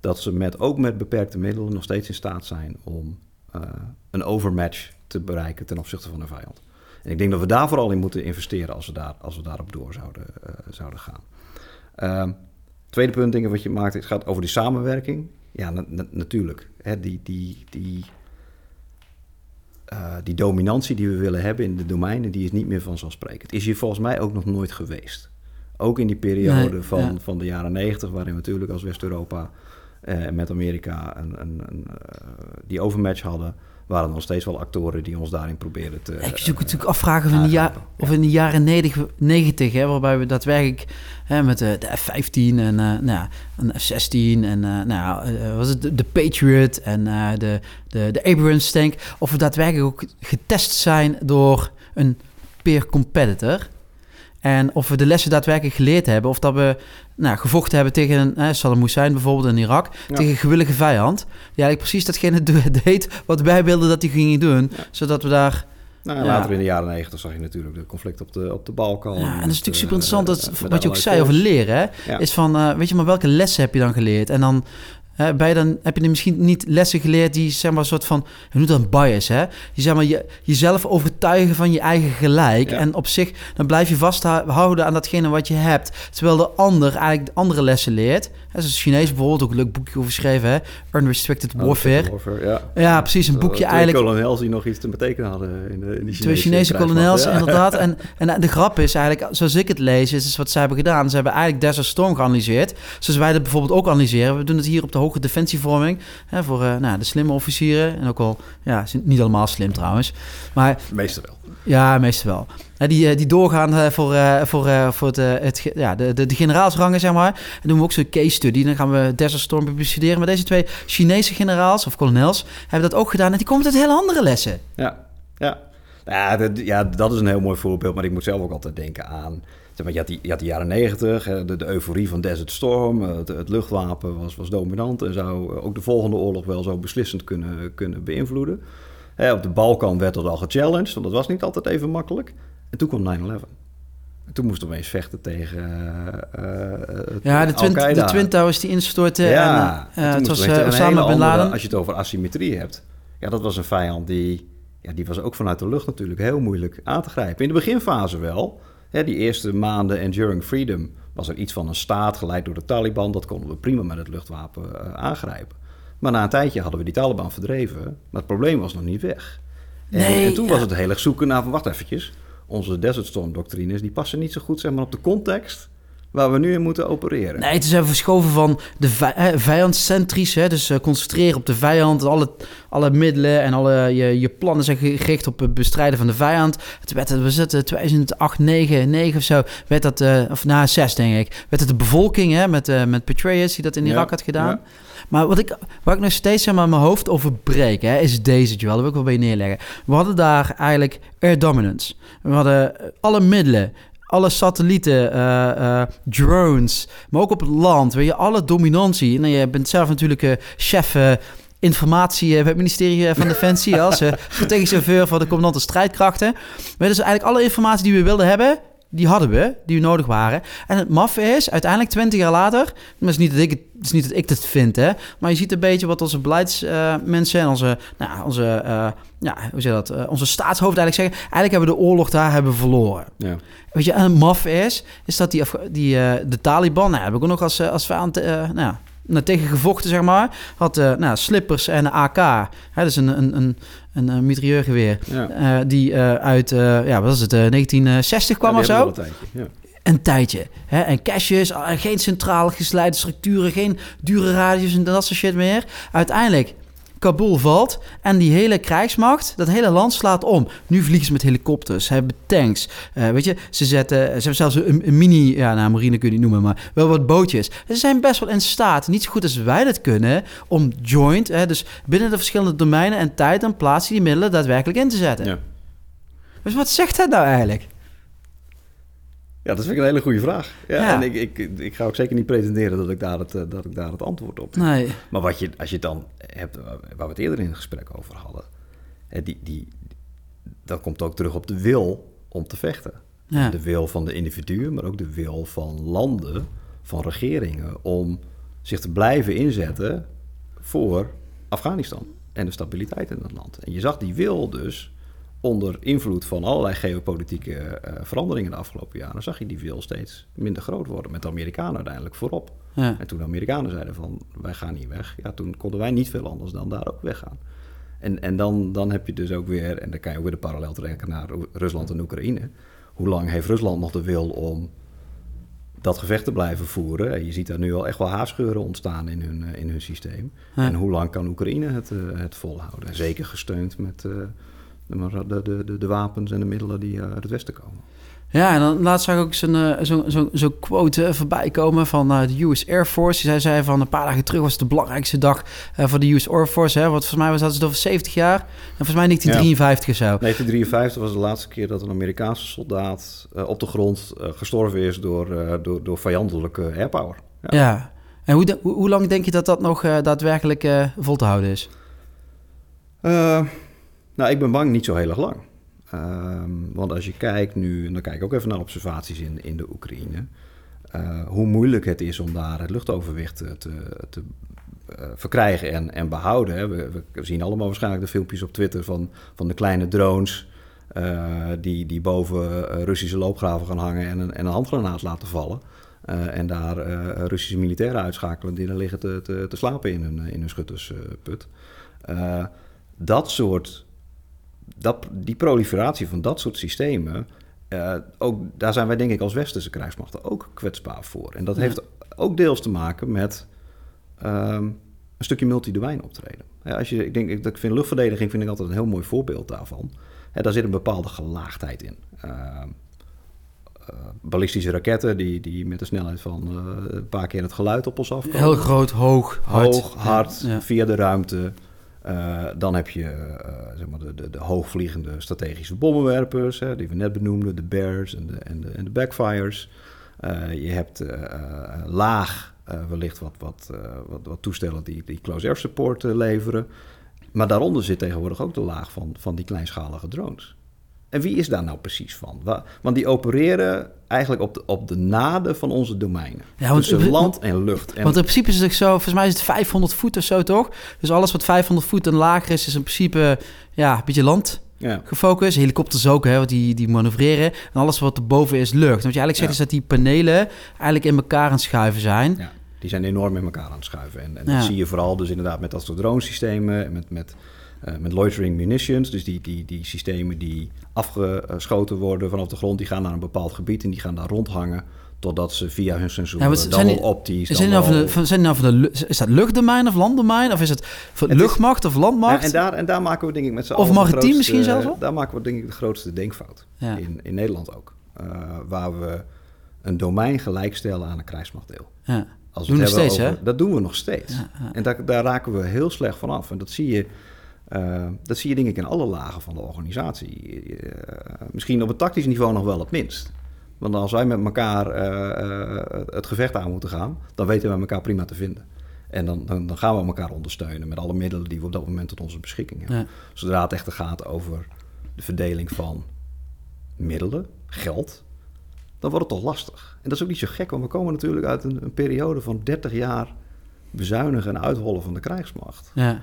dat ze met, ook met beperkte middelen nog steeds in staat zijn om uh, een overmatch te bereiken ten opzichte van een vijand. En ik denk dat we daar vooral in moeten investeren als we, daar, als we daarop door zouden, uh, zouden gaan. Uh, tweede punt, dingen wat je maakt, het gaat over die samenwerking. Ja, na, na, natuurlijk. Hè, die, die, die, eh, die dominantie die we willen hebben in de domeinen, die is niet meer vanzelfsprekend. Is hier volgens mij ook nog nooit geweest. Ook in die periode Nee, van, ja. van de jaren negentig, waarin we natuurlijk als West-Europa eh, met Amerika een, een, een, eh, die overmatch hadden, waren er nog steeds wel actoren die ons daarin probeerden te. Ik zoek natuurlijk afvragen of in de, ja, of in de jaren 90, 90 hè, waarbij we daadwerkelijk hè, met de, de F-15 en eh, nou, ja, een F-16 en nou, ja, was het de, Patriot en de, de, de Abrams tank, of we daadwerkelijk ook getest zijn door een peer competitor. En of we de lessen daadwerkelijk geleerd hebben. Of dat we nou, gevochten hebben tegen een, eh, Saddam Hussein bijvoorbeeld in Irak. Ja. Tegen een gewillige vijand. Die eigenlijk precies datgene *laughs* deed wat wij wilden dat hij ging doen. Zodat we daar... Nou, Ja. Later in de jaren negentig zag je natuurlijk de conflict op de, op de Balkan. Ja, en dat is natuurlijk eh, super interessant. Dat, met wat je ook zei over leren. Hè? Is van, eh, weet je maar, welke lessen heb je dan geleerd? En dan... hè, ben je dan, heb je dan misschien niet lessen geleerd die zeg maar een soort van, je noemt dat een bias, hè? Je zeg maar je, jezelf overtuigen van je eigen gelijk. Ja. En op zich, dan blijf je vasthouden aan datgene wat je hebt. Terwijl de ander eigenlijk de andere lessen leert. Hè, zoals Chinees bijvoorbeeld, ook een leuk boekje over geschreven, hè? Unrestricted Warfare. Warfare, ja. Ja, precies, een Zo, boekje twee eigenlijk. kolonels die nog iets te betekenen hadden in de, in Chinese Twee Chinese kolonels, Ja. inderdaad. *laughs* En, en de grap is eigenlijk, zoals ik het lees, is, is wat zij hebben gedaan. Ze hebben eigenlijk Desert Storm geanalyseerd. Zoals wij dat bijvoorbeeld ook analyseren. We doen het hier op de hoge defensievorming. Hè, voor eh, nou, de slimme officieren. En ook al, ja, ze- niet allemaal slim trouwens. Maar Meestal wel. ja, meestal wel. Hè, die, eh, die doorgaan eh, voor, voor, voor het, het, ja, de, de, de generaalsrangen, zeg maar. En doen we ook zo'n case study. Dan gaan we Desert Storm bestuderen. Maar deze twee Chinese generaals of kolonels hebben dat ook gedaan. En die komen tot hele andere lessen. Ja, ja. Ja, dat, ja, dat is een heel mooi voorbeeld. Maar ik moet zelf ook altijd denken aan... Maar, je, had die, je had die jaren negentig, de, de euforie van Desert Storm. eh, Het, het luchtwapen was, was dominant en zou ook de volgende oorlog wel zo beslissend kunnen, kunnen beïnvloeden. Hè, op de Balkan werd dat al gechallenged, want dat was niet altijd even makkelijk. En toen kwam 9-11. En toen moesten we opeens vechten tegen eh, eh, het- Ja, de Twin, de. Twin Towers die instortten. Ja, en, eh, het was eh, Osama hele Bin Laden. Als je het over asymmetrie hebt. Ja, dat was een vijand die... Ja, die was ook vanuit de lucht natuurlijk heel moeilijk aan te grijpen. In de beginfase wel. Hè, die eerste maanden Enduring Freedom was er iets van een staat geleid door de Taliban. Dat konden we prima met het luchtwapen eh, aangrijpen. Maar na een tijdje hadden we die Taliban verdreven. Maar het probleem was nog niet weg. En, Nee, en toen ja. was het heel erg zoeken naar... van, Wacht eventjes. Onze Desert Storm doctrines die passen niet zo goed zeg maar, op de context... waar we nu in moeten opereren. Nee, het is even verschoven van de vijandcentrisch. Hè, dus eh, concentreren op de vijand. Alle, alle middelen en alle je, je plannen zijn gericht op het bestrijden van de vijand. Het werd, het, eh, 2008, 9, 9 of zo. Werd dat, eh, of na 6 denk ik. Werd het de bevolking hè, met, eh met Petraeus die dat in Ja, Irak had gedaan. ja. Maar wat ik, waar ik nog steeds zeg maar, mijn hoofd over breek, hè, is deze. Dat wil ik wel bij je neerleggen. We hadden daar eigenlijk air dominance. We hadden alle middelen, alle satellieten, eh, eh, drones, maar ook op het land. Weet je, alle dominantie. Nou, je bent zelf natuurlijk eh, chef informatie bij het ministerie van Defensie *laughs* als strategisch chauffeur van de commandante strijdkrachten. Maar dus eigenlijk alle informatie die we wilden hebben, die hadden we, die we nodig waren. En het maffe is, uiteindelijk 20 jaar later, maar het is niet dat ik het, is niet dat ik het vind, hè, maar je ziet een beetje wat onze beleidsmensen en onze, nou, onze, eh, ja, hoe zeg je dat, eh, onze staatshoofden eigenlijk zeggen. Eigenlijk hebben we de oorlog daar hebben verloren. Ja. Weet je, en het maf is, is dat die, die eh, de Taliban, nou, heb ik ook nog als, als vijand, nou, tegen gevochten, zeg maar. Had eh, nou, slippers en een AK, hè, dus een, een, een, een, een mitrailleurgeweer, Ja. eh, die eh, uit, eh, ja, wat was het, eh, 1960 kwam Ja, of zo? een tijdje, ja. Een tijdje. Hè? En caches, ah, geen centraal gesleide structuren, geen dure radius en dat soort shit meer. Uiteindelijk, Kabul valt en die hele krijgsmacht, dat hele land slaat om. Nu vliegen ze met helikopters, ze hebben tanks. Eh, weet je, ze, zetten, ze hebben zelfs een, een mini, ja, nou, marine kun je niet noemen, maar wel wat bootjes. Ze zijn best wel in staat, niet zo goed als wij dat kunnen, om joint, hè, dus binnen de verschillende domeinen en tijd en plaats die middelen daadwerkelijk in te zetten. Ja. Dus wat zegt dat nou eigenlijk? Ja, dat vind ik een hele goede vraag. Ja, Ja. En ik, ik, ik ga ook zeker niet pretenderen dat ik daar het, eh, dat ik daar het antwoord op heb. Nee. Maar wat je, als je het dan hebt, waar we het eerder in het gesprek over hadden, hè, die, die, dat komt ook terug op de wil om te vechten. Ja. De wil van de individuen, maar ook de wil van landen, van regeringen, om zich te blijven inzetten voor Afghanistan en de stabiliteit in dat land. En je zag die wil dus onder invloed van allerlei geopolitieke eh, veranderingen de afgelopen jaren, zag je die wil steeds minder groot worden, met de Amerikanen uiteindelijk voorop. Ja. En toen de Amerikanen zeiden van wij gaan niet weg, ja, toen konden wij niet veel anders dan daar ook weggaan. En, en dan, dan heb je dus ook weer, en dan kan je ook weer de parallel trekken naar Rusland en Oekraïne. Hoe lang heeft Rusland nog de wil om dat gevecht te blijven voeren? En je ziet daar nu al echt wel haarscheuren ontstaan in hun, eh, in hun systeem. Ja. En hoe lang kan Oekraïne het, eh, het volhouden? En zeker gesteund met de, de, de, de wapens en de middelen die eh, uit het westen komen. Ja, en dan laatst zag ik ook zo'n eh, zo, zo, zo quote eh, voorbij komen van de US Air Force. Die zei, van een paar dagen terug was het de belangrijkste dag voor de US Air Force. Hè? Want volgens mij was dat over 70 jaar. En volgens mij 1953 of zo. 1953 was de laatste keer dat een Amerikaanse soldaat op de grond gestorven is door, door, door vijandelijke airpower. Ja. Ja. En hoe, de- hoe, hoe lang denk je dat dat nog daadwerkelijk vol te houden is? Eh, nou, ik ben bang niet zo heel erg lang. Ehm, want als je kijkt nu, en dan kijk ik ook even naar observaties in, in de Oekraïne, eh, hoe moeilijk het is om daar het luchtoverwicht te, te, te, eh, verkrijgen en, en behouden. We, we zien allemaal waarschijnlijk de filmpjes op Twitter van, van de kleine drones eh, die, die boven eh, Russische loopgraven gaan hangen en een, en een handgranaat laten vallen. Eh, en daar eh, Russische militairen uitschakelen die daar liggen te, te, te slapen in hun, in hun schuttersput. Eh, dat soort, dat, die proliferatie van dat soort systemen, eh, ook, daar zijn wij denk ik als westerse krijgsmachten ook kwetsbaar voor. En dat Ja. heeft ook deels te maken met ehm, een stukje multidomein optreden. Ja, als je, ik, denk, ik, ik vind luchtverdediging vind ik altijd een heel mooi voorbeeld daarvan. Ja, daar zit een bepaalde gelaagdheid in. Ehm, eh, ballistische raketten die, die met een snelheid van eh, een paar keer het geluid op ons afkomen. Heel groot, hoog, hard. Hoog, hard, Ja. via de ruimte. Eh, dan heb je eh, zeg maar de, de, de hoogvliegende strategische bommenwerpers, hè, die we net benoemden, de Bears en de, en de, en de Backfires. Eh, je hebt laag wellicht wat, wat, wat, wat toestellen die, die close air support leveren. Maar daaronder zit tegenwoordig ook de laag van, van die kleinschalige drones. En wie is daar nou precies van? Wa- Want die opereren eigenlijk op de, op de naden van onze domeinen. Ja, want- tussen land en lucht. En Want in principe is het zo, volgens mij is het 500 voet of zo toch? Dus alles wat 500 voet en lager is, is in principe ja, een beetje land ja. gefocust. Helikopters ook, hè, want die, die manoeuvreren. En alles wat erboven is lucht. Wat je eigenlijk zegt Ja. is dat die panelen eigenlijk in elkaar aan het schuiven zijn. Ja, die zijn enorm in elkaar aan het schuiven. En, en dat zie je vooral dus inderdaad met dat soort dronesystemen, en met, met, eh, met loitering munitions. Dus die, die, die systemen die afgeschoten worden vanaf de grond, die gaan naar een bepaald gebied en die gaan daar rondhangen totdat ze via hun sensoren, Ja, zijn dan die- wel optisch, Is, dan het nou de, zijn nou van de, lu- is dat luchtdomein of landdomein? Of is het van Het is- luchtmacht of landmacht? Ja, en, daar, en daar maken we denk ik met z'n Of allen de maritiem misschien zelfs wel? Daar maken we denk ik de grootste denkfout. Ja. In, in Nederland ook. Eh, waar we een domein gelijkstellen aan een krijgsmachtdeel. ja. Als Doen we het steeds, over- Dat doen we nog steeds. En daar, daar raken we heel slecht van af. En dat zie je, eh, dat zie je denk ik in alle lagen van de organisatie. Eh, misschien op het tactisch niveau nog wel het minst. Want als wij met elkaar eh, het gevecht aan moeten gaan, dan weten wij elkaar prima te vinden. En dan, dan, dan gaan we elkaar ondersteunen met alle middelen die we op dat moment tot onze beschikking hebben. Ja. Zodra het echter gaat over de verdeling van middelen, geld, dan wordt het toch lastig. En dat is ook niet zo gek, want we komen natuurlijk uit een, een periode van 30 jaar bezuinigen en uithollen van de krijgsmacht. Ja.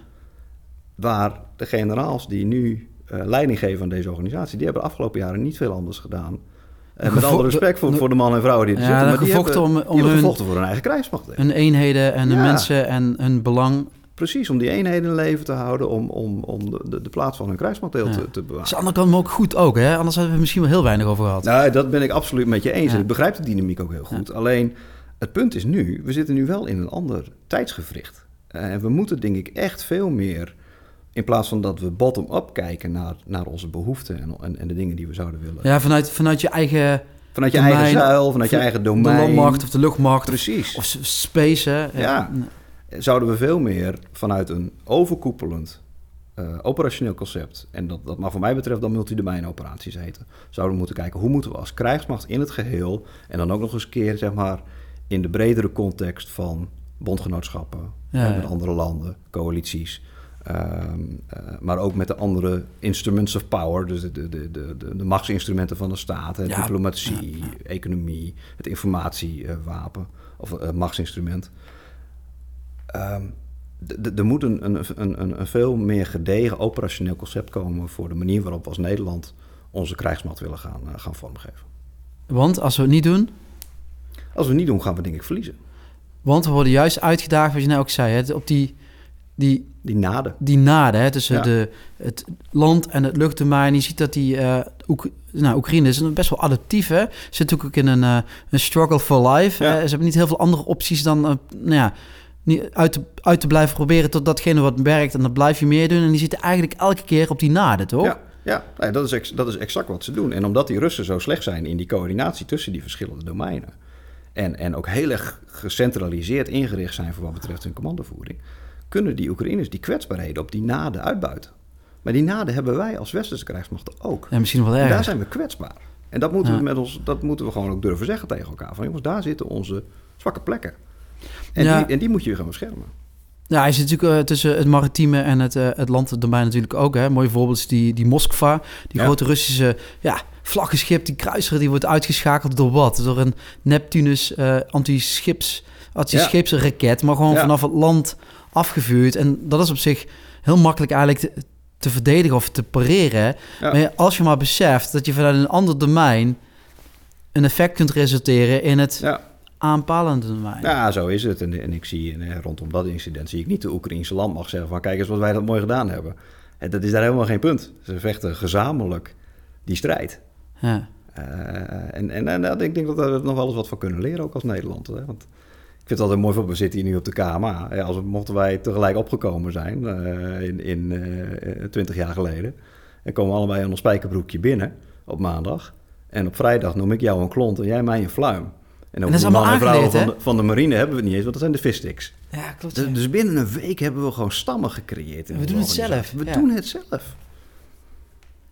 Waar de generaals die nu eh, leiding geven aan deze organisatie, die hebben de afgelopen jaren niet veel anders gedaan. En met alle respect voor, de- voor de mannen en vrouwen die er Ja, zitten, maar die gevochten hebben, om- om die hun- gevochten voor hun eigen krijgsmacht. Hun eenheden en hun Ja. mensen en hun belang. Precies, om die eenheden in leven te houden, om, om, om de, de, de plaats van hun krijgsmachtdeel Ja. te, te Dus aan bewaren. de andere kant ook goed ook, hè? Anders hebben we misschien wel heel weinig over gehad. Nou, dat ben ik absoluut met je eens. En ik begrijp de dynamiek ook heel goed. Alleen, het punt is nu, we zitten nu wel in een ander tijdsgevricht. Eh, En we moeten denk ik echt veel meer, in plaats van dat we bottom-up kijken naar, naar onze behoeften en, en, en de dingen die we zouden willen. Ja, vanuit, vanuit je eigen Vanuit je domein, eigen zuil, vanuit je eigen de domein. landmacht of de luchtmacht. Precies. Of space, hè? Ja. Zouden we veel meer vanuit een overkoepelend eh, operationeel concept, en dat, dat mag voor mij betreft dan multidomein operaties heten, zouden we moeten kijken hoe moeten we als krijgsmacht in het geheel, en dan ook nog eens een keer zeg maar in de bredere context van bondgenootschappen Ja, met andere landen, coalities, ehm, eh, maar ook met de andere instruments of power, dus de, de, de, de, de, machtsinstrumenten van de staat, hè, Ja, diplomatie, economie, het informatiewapen of eh, machtsinstrument. Ehm, er moet een, een, een, een, veel meer gedegen operationeel concept komen voor de manier waarop we als Nederland onze krijgsmacht willen gaan, eh, gaan vormgeven. Want als we het niet doen, Als we het niet doen, gaan we denk ik verliezen. want we worden juist uitgedaagd, wat je nou ook zei, hè, op die die, Die naden. die naden hè, tussen Ja. de, het land en het luchtdomein. Je ziet dat die eh Oek- nou, Oekraïne is best wel adaptief. Hè? Zit natuurlijk ook in een, eh, een struggle for life. Ja. Eh, ze hebben niet heel veel andere opties dan nou ja, niet uit, te, uit te blijven proberen tot datgene wat werkt. En dan blijf je meer doen. En die zitten eigenlijk elke keer op die naden, toch? Ja, ja dat, is dat is exact wat ze doen. En omdat die Russen zo slecht zijn in die coördinatie tussen die verschillende domeinen. En, en ook heel erg gecentraliseerd ingericht zijn voor wat betreft hun commandovoering. Kunnen die Oekraïners die kwetsbaarheden op die naden uitbuiten. Maar die naden hebben wij als westerse krijgsmachten ook. En misschien wel En daar zijn we kwetsbaar. En dat moeten, Ja. we met ons, dat moeten we gewoon ook durven zeggen tegen elkaar. Van jongens, daar zitten onze zwakke plekken. En, Ja. die, en die moet je weer gaan beschermen. Ja, hij zit natuurlijk eh, tussen het maritieme en het, eh het landdomein natuurlijk ook. Hè. Mooi voorbeeld is die, die Moskva, die Ja. grote Russische ja, vlaggenschip, die kruiser, die wordt uitgeschakeld door wat? Door een Neptunus eh anti-schips, anti-scheepsraket, maar gewoon vanaf het land afgevuurd. En dat is op zich heel makkelijk eigenlijk te, te verdedigen of te pareren. Ja. Maar als je maar beseft dat je vanuit een ander domein een effect kunt resulteren in het Ja. aanpalende domein. Ja, zo is het. En, en ik zie en, eh, rondom dat incident zie ik niet de Oekraïnse landmacht zeggen van kijk eens wat wij dat mooi gedaan hebben. En dat is daar helemaal geen punt. Ze vechten gezamenlijk die strijd. Ja. Eh, en en, en ik denk dat we er nog wel eens wat van kunnen leren, ook als Nederland. Hè? Want ik vind het altijd mooi, van we zitten hier nu op de KMA. Ja, als we, mochten wij tegelijk opgekomen zijn eh, in, in eh, 20 jaar geleden. En komen we allebei in ons spijkerbroekje binnen op maandag. En op vrijdag noem ik jou een klont en jij mij een fluim. En die allemaal mannen en vrouwen van de, van de marine hebben we het niet eens, want dat zijn de vissticks. ja, klopt. Dus, dus binnen een week hebben we gewoon stammen gecreëerd. in We doen het zelf, We ja. doen het zelf.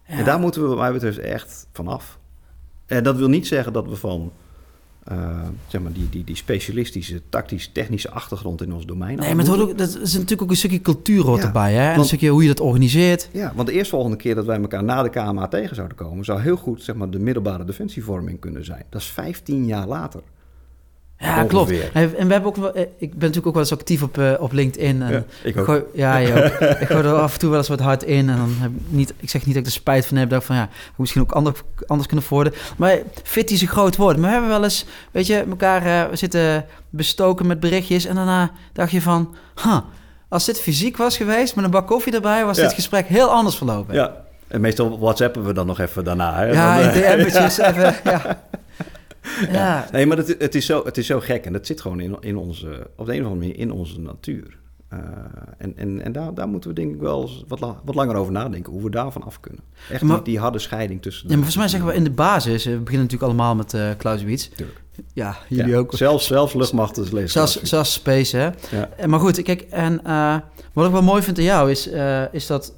Ja. En daar moeten we wat mij betreft echt vanaf. En dat wil niet zeggen dat we van eh, zeg maar die, die, die specialistische, tactisch-technische achtergrond in ons domein... Nee, maar ook, dat is natuurlijk ook een stukje cultuur hoort Ja, erbij, hè? En een stukje hoe je dat organiseert. Ja, want de eerstvolgende keer dat wij elkaar na de KMA tegen zouden komen... zou heel goed zeg maar, de middelbare defensievorming kunnen zijn. Dat is 15 jaar later. Ja, Ongeveer. klopt. En we hebben ook wel, eh, ik ben natuurlijk ook wel eens actief op, eh, op LinkedIn. En Ja, ik ook. Gooi, ja, *laughs* ik gooi er af en toe wel eens wat hard in. En dan heb ik niet, ik zeg niet dat ik er spijt van heb. Dat ik van ja, misschien ook anders, anders kunnen worden. Maar fit is een groot woord. Maar we hebben wel eens, weet je, elkaar we zitten bestoken met berichtjes. En daarna dacht je van, huh, als dit fysiek was geweest met een bak koffie erbij, was Ja. dit gesprek heel anders verlopen. Ja, en meestal whatsappen we dan nog even daarna. Hè? Ja, Dan, DM'tjes *laughs* even, ja. Ja, Nee, maar het, het, is zo, het is zo gek en dat zit gewoon in, in onze, op de een of andere manier in onze natuur. Eh, en en, en daar, daar moeten we denk ik wel eens wat, la- wat langer over nadenken, hoe we daarvan af kunnen. Echt Maar- die, die harde scheiding tussen... Ja, maar volgens mij zeggen we in de basis, eh, we beginnen natuurlijk allemaal met Clausewitz. Tuurlijk. Ja, jullie Ja, ook. Zelfs, zelfs luchtmachten is lezen. Zelfs, zelfs Space, hè. Ja. Maar goed, kijk, en wat ik wel mooi vind aan jou is, is dat,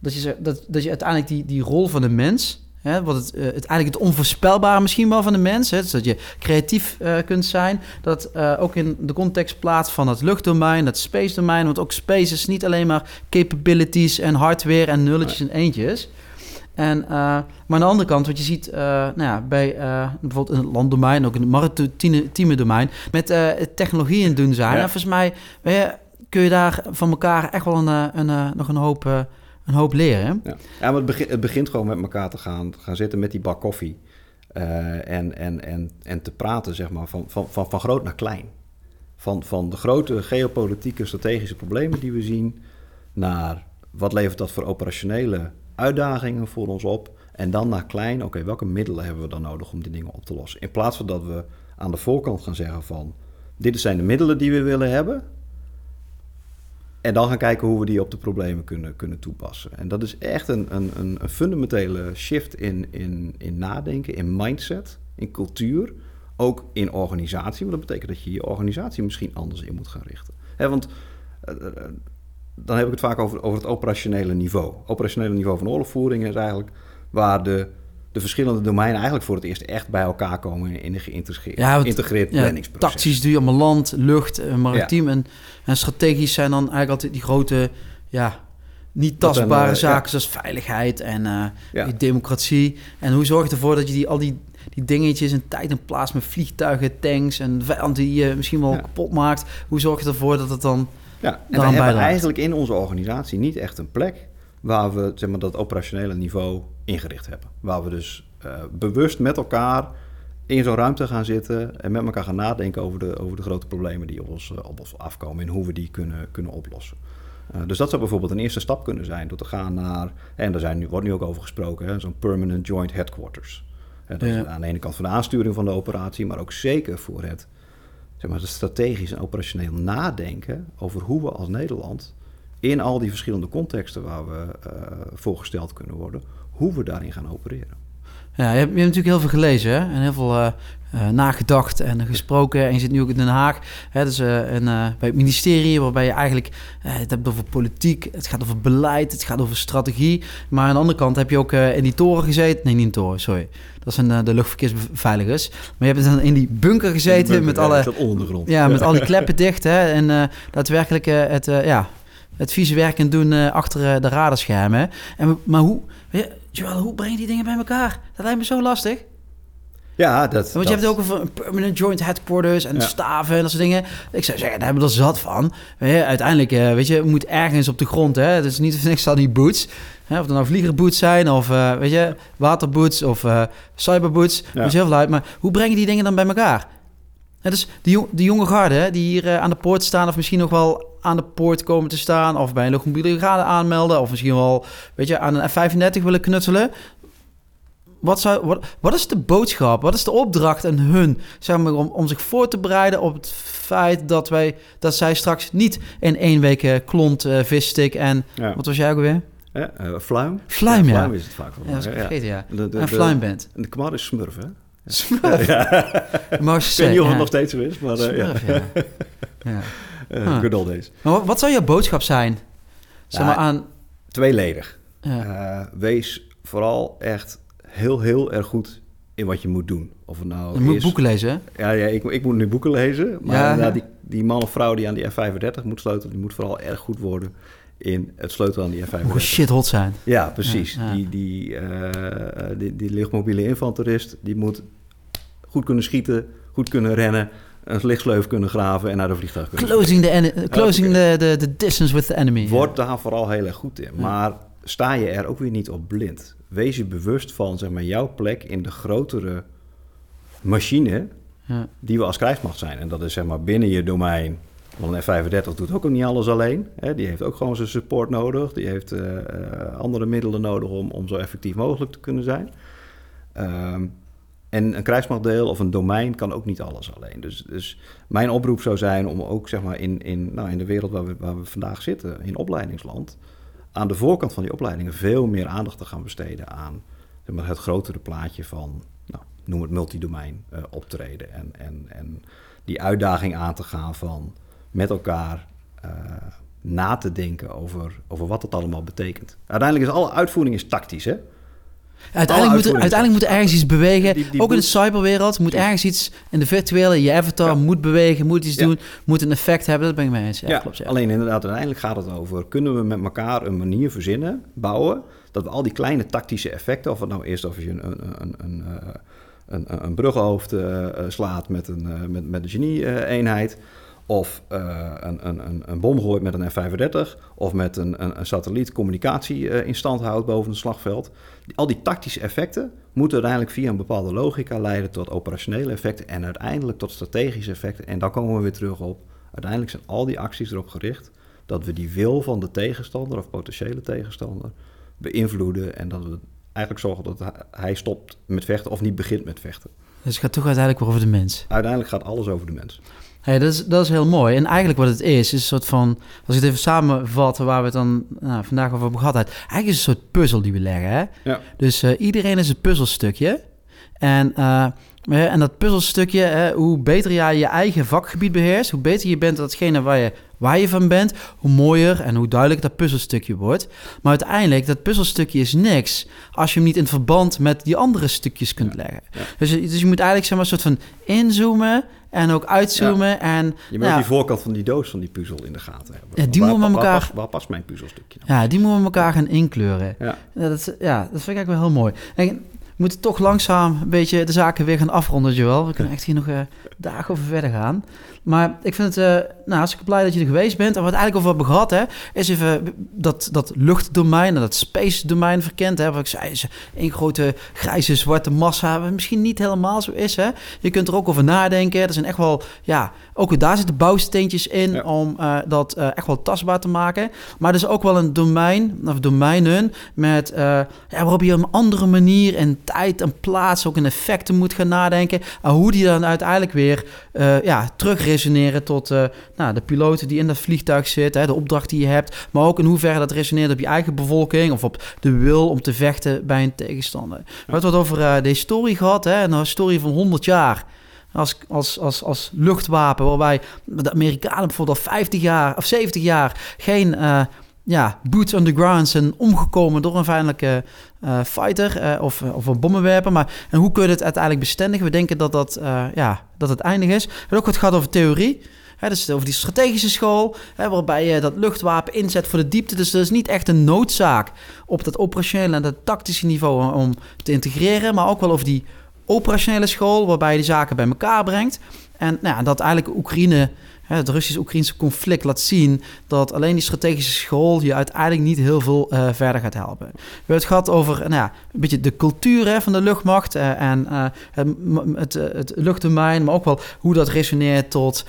dat, je, dat, dat je uiteindelijk die, die rol van de mens, hè, wat het, eh, het eigenlijk het onvoorspelbare misschien wel van de mens, hè, dus dat je creatief eh, kunt zijn, dat eh, ook in de context plaatst van het luchtdomein, het space domein, want ook space is niet alleen maar capabilities en hardware en nulletjes en eentjes. En, maar aan de andere kant, wat je ziet nou ja, bij bijvoorbeeld in het landdomein, ook in het maritieme domein, met technologieën doen zijn. Ja. En volgens mij kun je daar van elkaar echt wel een, een, nog een hoop, een hoop leren. Ja, ja maar het, begint, gewoon met elkaar te gaan, gaan zitten met die bak koffie. eh, en, en, en, en te praten, zeg maar, van, van, van, van groot naar klein. Van, van de grote geopolitieke strategische problemen die we zien, naar wat levert dat voor operationele uitdagingen voor ons op. En dan naar klein, oké, welke middelen hebben we dan nodig om die dingen op te lossen? In plaats van dat we aan de voorkant gaan zeggen van, dit zijn de middelen die we willen hebben. En dan gaan kijken hoe we die op de problemen kunnen, kunnen toepassen. En dat is echt een, een, een, fundamentele shift in, in, in nadenken, in mindset, in cultuur. Ook in organisatie. Want dat betekent dat je je organisatie misschien anders in moet gaan richten. Want eh, eh, dan heb ik het vaak over, over het operationele niveau. Operationele niveau van oorlogvoering is eigenlijk waar de, de verschillende domeinen eigenlijk voor het eerst echt bij elkaar komen in een geïntegreerd, Ja, geïntegreerd Ja, planningsproces. tactisch doe je allemaal land, lucht, eh, maritiem. En, en strategisch zijn dan eigenlijk altijd die grote, ja, niet tastbare eh, zaken zoals veiligheid en eh, die democratie. En hoe zorg je ervoor dat je die, al die, die dingetjes in tijd en plaats met vliegtuigen, tanks en vijand die je misschien wel kapot maakt. Hoe zorg je ervoor dat het dan... Ja, en we daaraan hebben bijdraagt. eigenlijk in onze organisatie niet echt een plek waar we zeg maar, dat operationele niveau ingericht hebben. Waar we dus eh, bewust met elkaar in zo'n ruimte gaan zitten en met elkaar gaan nadenken over de, over de grote problemen die op ons, eh, op ons afkomen en hoe we die kunnen, kunnen oplossen. Uh, dus dat zou bijvoorbeeld een eerste stap kunnen zijn, door te gaan naar, en daar zijn nu, wordt nu ook over gesproken, zo'n permanent joint headquarters. Dat ja. is aan de ene kant voor de aansturing van de operatie, maar ook zeker voor het, zeg maar, het strategisch en operationeel nadenken over hoe we als Nederland in al die verschillende contexten waar we voorgesteld kunnen worden, hoe we daarin gaan opereren. Ja, je hebt, je hebt natuurlijk heel veel gelezen hè? en heel veel uh, uh, nagedacht en gesproken. En je zit nu ook in Den Haag, hè? Dus, uh, en, bij het ministerie, waarbij je eigenlijk het hebt over politiek, het gaat over beleid, het gaat over strategie. Maar aan de andere kant heb je ook in die toren gezeten. Nee, niet in toren, sorry. Dat zijn de luchtverkeersbeveiligers. Maar je hebt dan in die bunker gezeten bunker, met ja, alle. ondergrond. Ja, met al die *laughs* kleppen dicht. Hè? En daadwerkelijk het, ja, het vieze werk doen uh, achter uh, de radarschermen. En, maar hoe, Joel, hoe breng je die dingen bij elkaar? Dat lijkt me zo lastig. Ja, dat... Want je hebt het ook over een permanent joint headquarters en ja. staven en dat soort dingen. Ik zou zeggen, daar hebben we er zat van. Je, uiteindelijk, weet je, moet ergens op de grond, hè. Het is niet voor niks al die boots. Hè? Of er nou vliegerboots zijn of, uh, weet je, waterboots of uh, cyberboots. Ja. Dus heel veel uit. Maar hoe breng je die dingen dan bij elkaar? Ja, dus die, jong, die jonge garde die hier aan de poort staan... of misschien nog wel aan de poort komen te staan... of bij een luchtmobiele brigade aanmelden... of misschien wel weet je, aan een F-35 willen knutselen... Wat, zou, wat, wat is de boodschap? Wat is de opdracht aan hun zeg maar, om, om zich voor te bereiden op het feit dat, wij, dat zij straks niet in één week uh, klont, uh, visstick en... Ja. Wat was jij ook weer? Ja, uh, fluim. Fluim, ja. Fluim is het vaak wel. Ja, dat is vergeten, ja. De, de, en fluim bent. En de kwad is smurf, hè? Smurf? Ja. Ik weet niet of het nog steeds zo is, maar Smurf, ja. ja. *laughs* Huh. Good old days. Maar wat, zou jouw boodschap zijn? Zeg maar aan... Tweeledig. Uh, wees vooral echt heel, heel erg goed in wat je moet doen. Of het nou je moet is... boeken lezen, hè? Ja, ja ik, ik moet nu boeken lezen. Maar ja. Die, die man of vrouw die aan die F-35 moet sleutelen... die moet vooral erg goed worden in het sleutelen aan die F-35. Moet shit hot zijn. Ja, precies. Ja, die, die, uh, die, die lichtmobiele infanterist... die moet goed kunnen schieten, goed kunnen rennen een lichtsleuf kunnen graven en naar de vliegtuig kunnen Closing, the, closing the, the, the, distance with the enemy. Word daar vooral heel erg goed in. Maar sta je er ook weer niet op blind. Wees je bewust van zeg maar, jouw plek in de grotere machine ja. die we als krijgsmacht zijn. En dat is zeg maar binnen je domein. Want een F-35 doet ook niet alles alleen. Hè. Die heeft ook gewoon zijn support nodig. Die heeft uh, uh, andere middelen nodig om, om zo effectief mogelijk te kunnen zijn. Um, en een krijgsmachtdeel of een domein kan ook niet alles alleen. Dus, dus mijn oproep zou zijn om ook zeg maar, in, in, nou, in de wereld waar we, waar we vandaag zitten, in opleidingsland, aan de voorkant van die opleidingen veel meer aandacht te gaan besteden aan zeg maar, het grotere plaatje van, nou, noem het multidomein uh, optreden. En, en, en die uitdaging aan te gaan van met elkaar uh, na te denken over, over wat het allemaal betekent. Uiteindelijk is alle uitvoering is tactisch, hè? Uiteindelijk moet, er, uiteindelijk moet er ergens iets bewegen. Die, die ook in de cyberwereld moet ergens iets in de virtuele, je avatar ja. moet bewegen, moet iets ja. doen, moet een effect hebben. Dat ben ik mee eens. Ja, ja, klopt, alleen inderdaad, uiteindelijk gaat het over: kunnen we met elkaar een manier verzinnen, bouwen, dat we al die kleine tactische effecten, of het nou eerst of je een, een, een, een, een, een bruggenhoofd uh, slaat met een, uh, met, met een genie-eenheid. Of uh, een, een, een bom gooit met een F-35. Of met een, een, een satelliet communicatie in stand houdt boven het slagveld. Al die tactische effecten moeten uiteindelijk via een bepaalde logica leiden tot operationele effecten. En uiteindelijk tot strategische effecten. En dan komen we weer terug op. Uiteindelijk zijn al die acties erop gericht dat we die wil van de tegenstander of potentiële tegenstander beïnvloeden. En dat we eigenlijk zorgen dat hij stopt met vechten of niet begint met vechten. Dus het gaat toch uiteindelijk over de mens? Uiteindelijk gaat alles over de mens. Hey, dat, is, dat is heel mooi. En eigenlijk wat het is, is een soort van... Als ik het even samenvat waar we het dan nou, vandaag over hebben gehad... Eigenlijk is het een soort puzzel die we leggen. Hè? Ja. Dus uh, iedereen is een puzzelstukje. En, uh, en dat puzzelstukje, hè, hoe beter jij je eigen vakgebied beheerst... hoe beter je bent datgene waar je, waar je van bent... hoe mooier en hoe duidelijker dat puzzelstukje wordt. Maar uiteindelijk, dat puzzelstukje is niks... als je hem niet in verband met die andere stukjes kunt ja. leggen. Ja. Dus, dus je moet eigenlijk zeg maar, een soort van inzoomen... En ook uitzoomen. Ja. En, je moet nou, die voorkant van die doos van die puzzel in de gaten hebben. Ja, die waar, moeten we elkaar... Waar, waar, waar past mijn puzzelstukje nou? Ja, die moeten we elkaar gaan inkleuren. Ja. Ja, dat, ja, dat vind ik eigenlijk wel heel mooi. En moeten toch langzaam een beetje de zaken weer gaan afronden, Joel. We kunnen *laughs* echt hier nog uh, dagen over verder gaan. Maar ik vind het, uh, nou, hartstikke blij dat je er geweest bent. En wat eigenlijk over hebben gehad, hè, is even dat, dat luchtdomein en dat space domein verkend. Hè, wat ik zei, is één grote grijze zwarte massa. Misschien niet helemaal zo is, hè. Je kunt er ook over nadenken. Er zijn echt wel, ja, ook daar zitten bouwsteentjes in om uh, dat echt wel tastbaar te maken. Maar er is ook wel een domein, of domeinen, met, ja, waarop je op een andere manier en tijd en plaats ook in effecten moet gaan nadenken. En hoe die dan uiteindelijk weer ja, terug resoneren tot nou, de piloten die in dat vliegtuig zitten, de opdracht die je hebt. Maar ook in hoeverre dat resoneert op je eigen bevolking of op de wil om te vechten bij een tegenstander. We hebben het over uh, de historie gehad, een historie van 100 jaar als, als, als, als luchtwapen, waarbij de Amerikanen bijvoorbeeld al 50 jaar of 70 jaar geen uh, ja, boots on the ground zijn omgekomen door een vijandelijke uh, fighter of, of een bommenwerper. Maar en hoe kun je het uiteindelijk bestendigen? We denken dat, dat, ja, dat het eindig is. Het ook wat gaat over theorie. Hè, dus over die strategische school, waarbij je dat luchtwapen inzet voor de diepte. Dus dat is niet echt een noodzaak op dat operationele en dat tactische niveau om te integreren. Maar ook wel over die operationele school, waarbij je die zaken bij elkaar brengt. En nou, dat eigenlijk Oekraïne het Russisch-Oekraïnse conflict laat zien dat alleen die strategische school je uiteindelijk niet heel veel uh, verder gaat helpen. We hebben het gehad over nou ja, een beetje de cultuur hè, van de luchtmacht uh, en uh, het, het, het, luchtdomein, maar ook wel hoe dat resoneert tot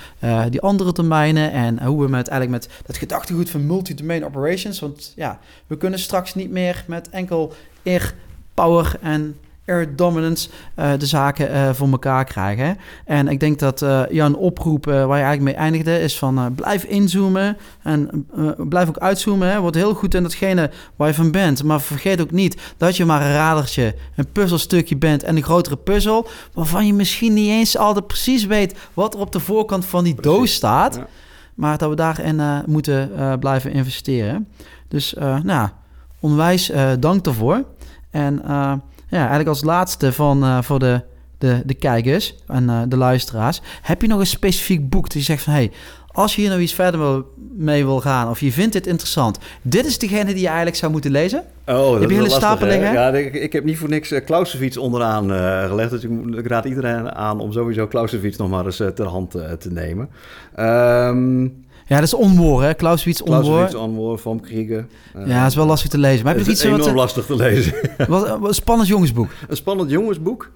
die andere domeinen en hoe we met, eigenlijk met dat gedachtegoed van multi-domain operations, want ja, we kunnen straks niet meer met enkel air power en air dominance uh, de zaken uh, voor elkaar krijgen. En ik denk dat uh, Jan oproep waar je eigenlijk mee eindigde is van blijf inzoomen en blijf ook uitzoomen. Hè. Word heel goed in datgene waar je van bent. Maar vergeet ook niet dat je maar een radertje, een puzzelstukje bent en een grotere puzzel waarvan je misschien niet eens altijd precies weet wat er op de voorkant van die precies. doos staat. Ja. Maar dat we daarin moeten blijven investeren. Dus nou, onwijs dank daarvoor. En ja, eigenlijk als laatste van, uh, voor de, de, de kijkers en uh, de luisteraars. Heb je nog een specifiek boek dat je zegt van... Hey, als je hier nou iets verder mee wil gaan of je vindt dit interessant... dit is degene die je eigenlijk zou moeten lezen? Oh, heb je hele stapel liggen? Ja, ik, ik, heb niet voor niks uh, Clausewitz onderaan uh, gelegd. Dus ik, ik, raad iedereen aan om sowieso Clausewitz nog maar eens uh, ter hand te nemen. Um, ja, dat is onwoor, hè? Clausewitz onwoor. Clausewitz onwoor, Van Kriegen. Uh, ja, dat is wel lastig te lezen. Maar heb je iets enorm wat, lastig te lezen. *laughs* wat, een spannend jongensboek. Een spannend jongensboek.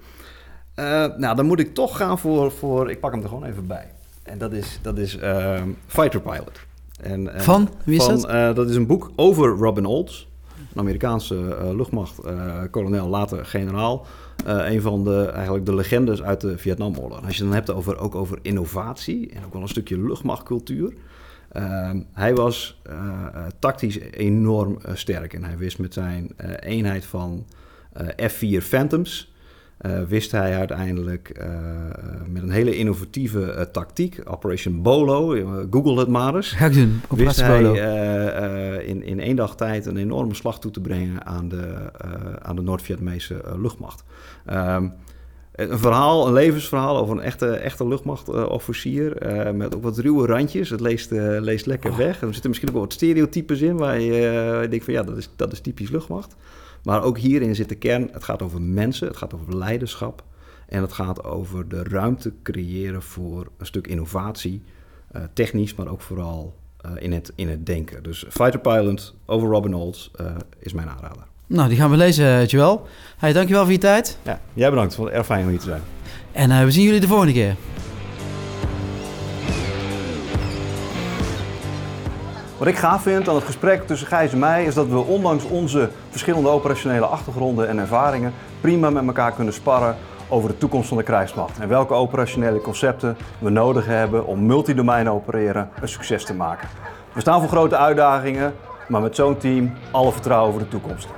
Uh, nou, dan moet ik toch gaan voor, voor... Ik pak hem er gewoon even bij. En dat is, dat is uh, Fighter Pilot. En, van? Wie is van, dat? dat is een boek over Robin Olds. Een Amerikaanse luchtmacht, kolonel, later generaal. een van de, eigenlijk de legendes uit de Vietnamoorlog. Als je het dan hebt over, ook over innovatie en ook wel een stukje luchtmachtcultuur... Uh, hij was uh, tactisch enorm uh, sterk en hij wist met zijn eenheid van F-4 Phantoms, wist hij uiteindelijk met een hele innovatieve tactiek, Operation Bolo, google het maar eens. Doen, wist hij in, in één dag tijd een enorme slag toe te brengen aan de, aan de Noord-Vietnamese luchtmacht. Um, een verhaal, een levensverhaal over een echte, echte luchtmachtofficier. Uh, met ook wat ruwe randjes. Het leest, uh, leest lekker oh. weg. Er zitten misschien ook wat stereotypes in waar je uh, denkt van ja, dat is, dat is typisch luchtmacht. Maar ook hierin zit de kern. Het gaat over mensen, het gaat over leiderschap. En het gaat over de ruimte creëren voor een stuk innovatie. technisch, maar ook vooral in, het, in het denken. Dus Fighter Pilot over Robin Olds is mijn aanrader. Nou, die gaan we lezen, Joel. Hey, dankjewel voor je tijd. Ja, jij bedankt. Het was erg fijn om hier te zijn. En uh, we zien jullie de volgende keer. Wat ik gaaf vind aan het gesprek tussen Gijs en mij is dat we ondanks onze verschillende operationele achtergronden en ervaringen prima met elkaar kunnen sparren over de toekomst van de krijgsmacht en welke operationele concepten we nodig hebben om multidomein opereren een succes te maken. We staan voor grote uitdagingen, maar met zo'n team alle vertrouwen voor de toekomst.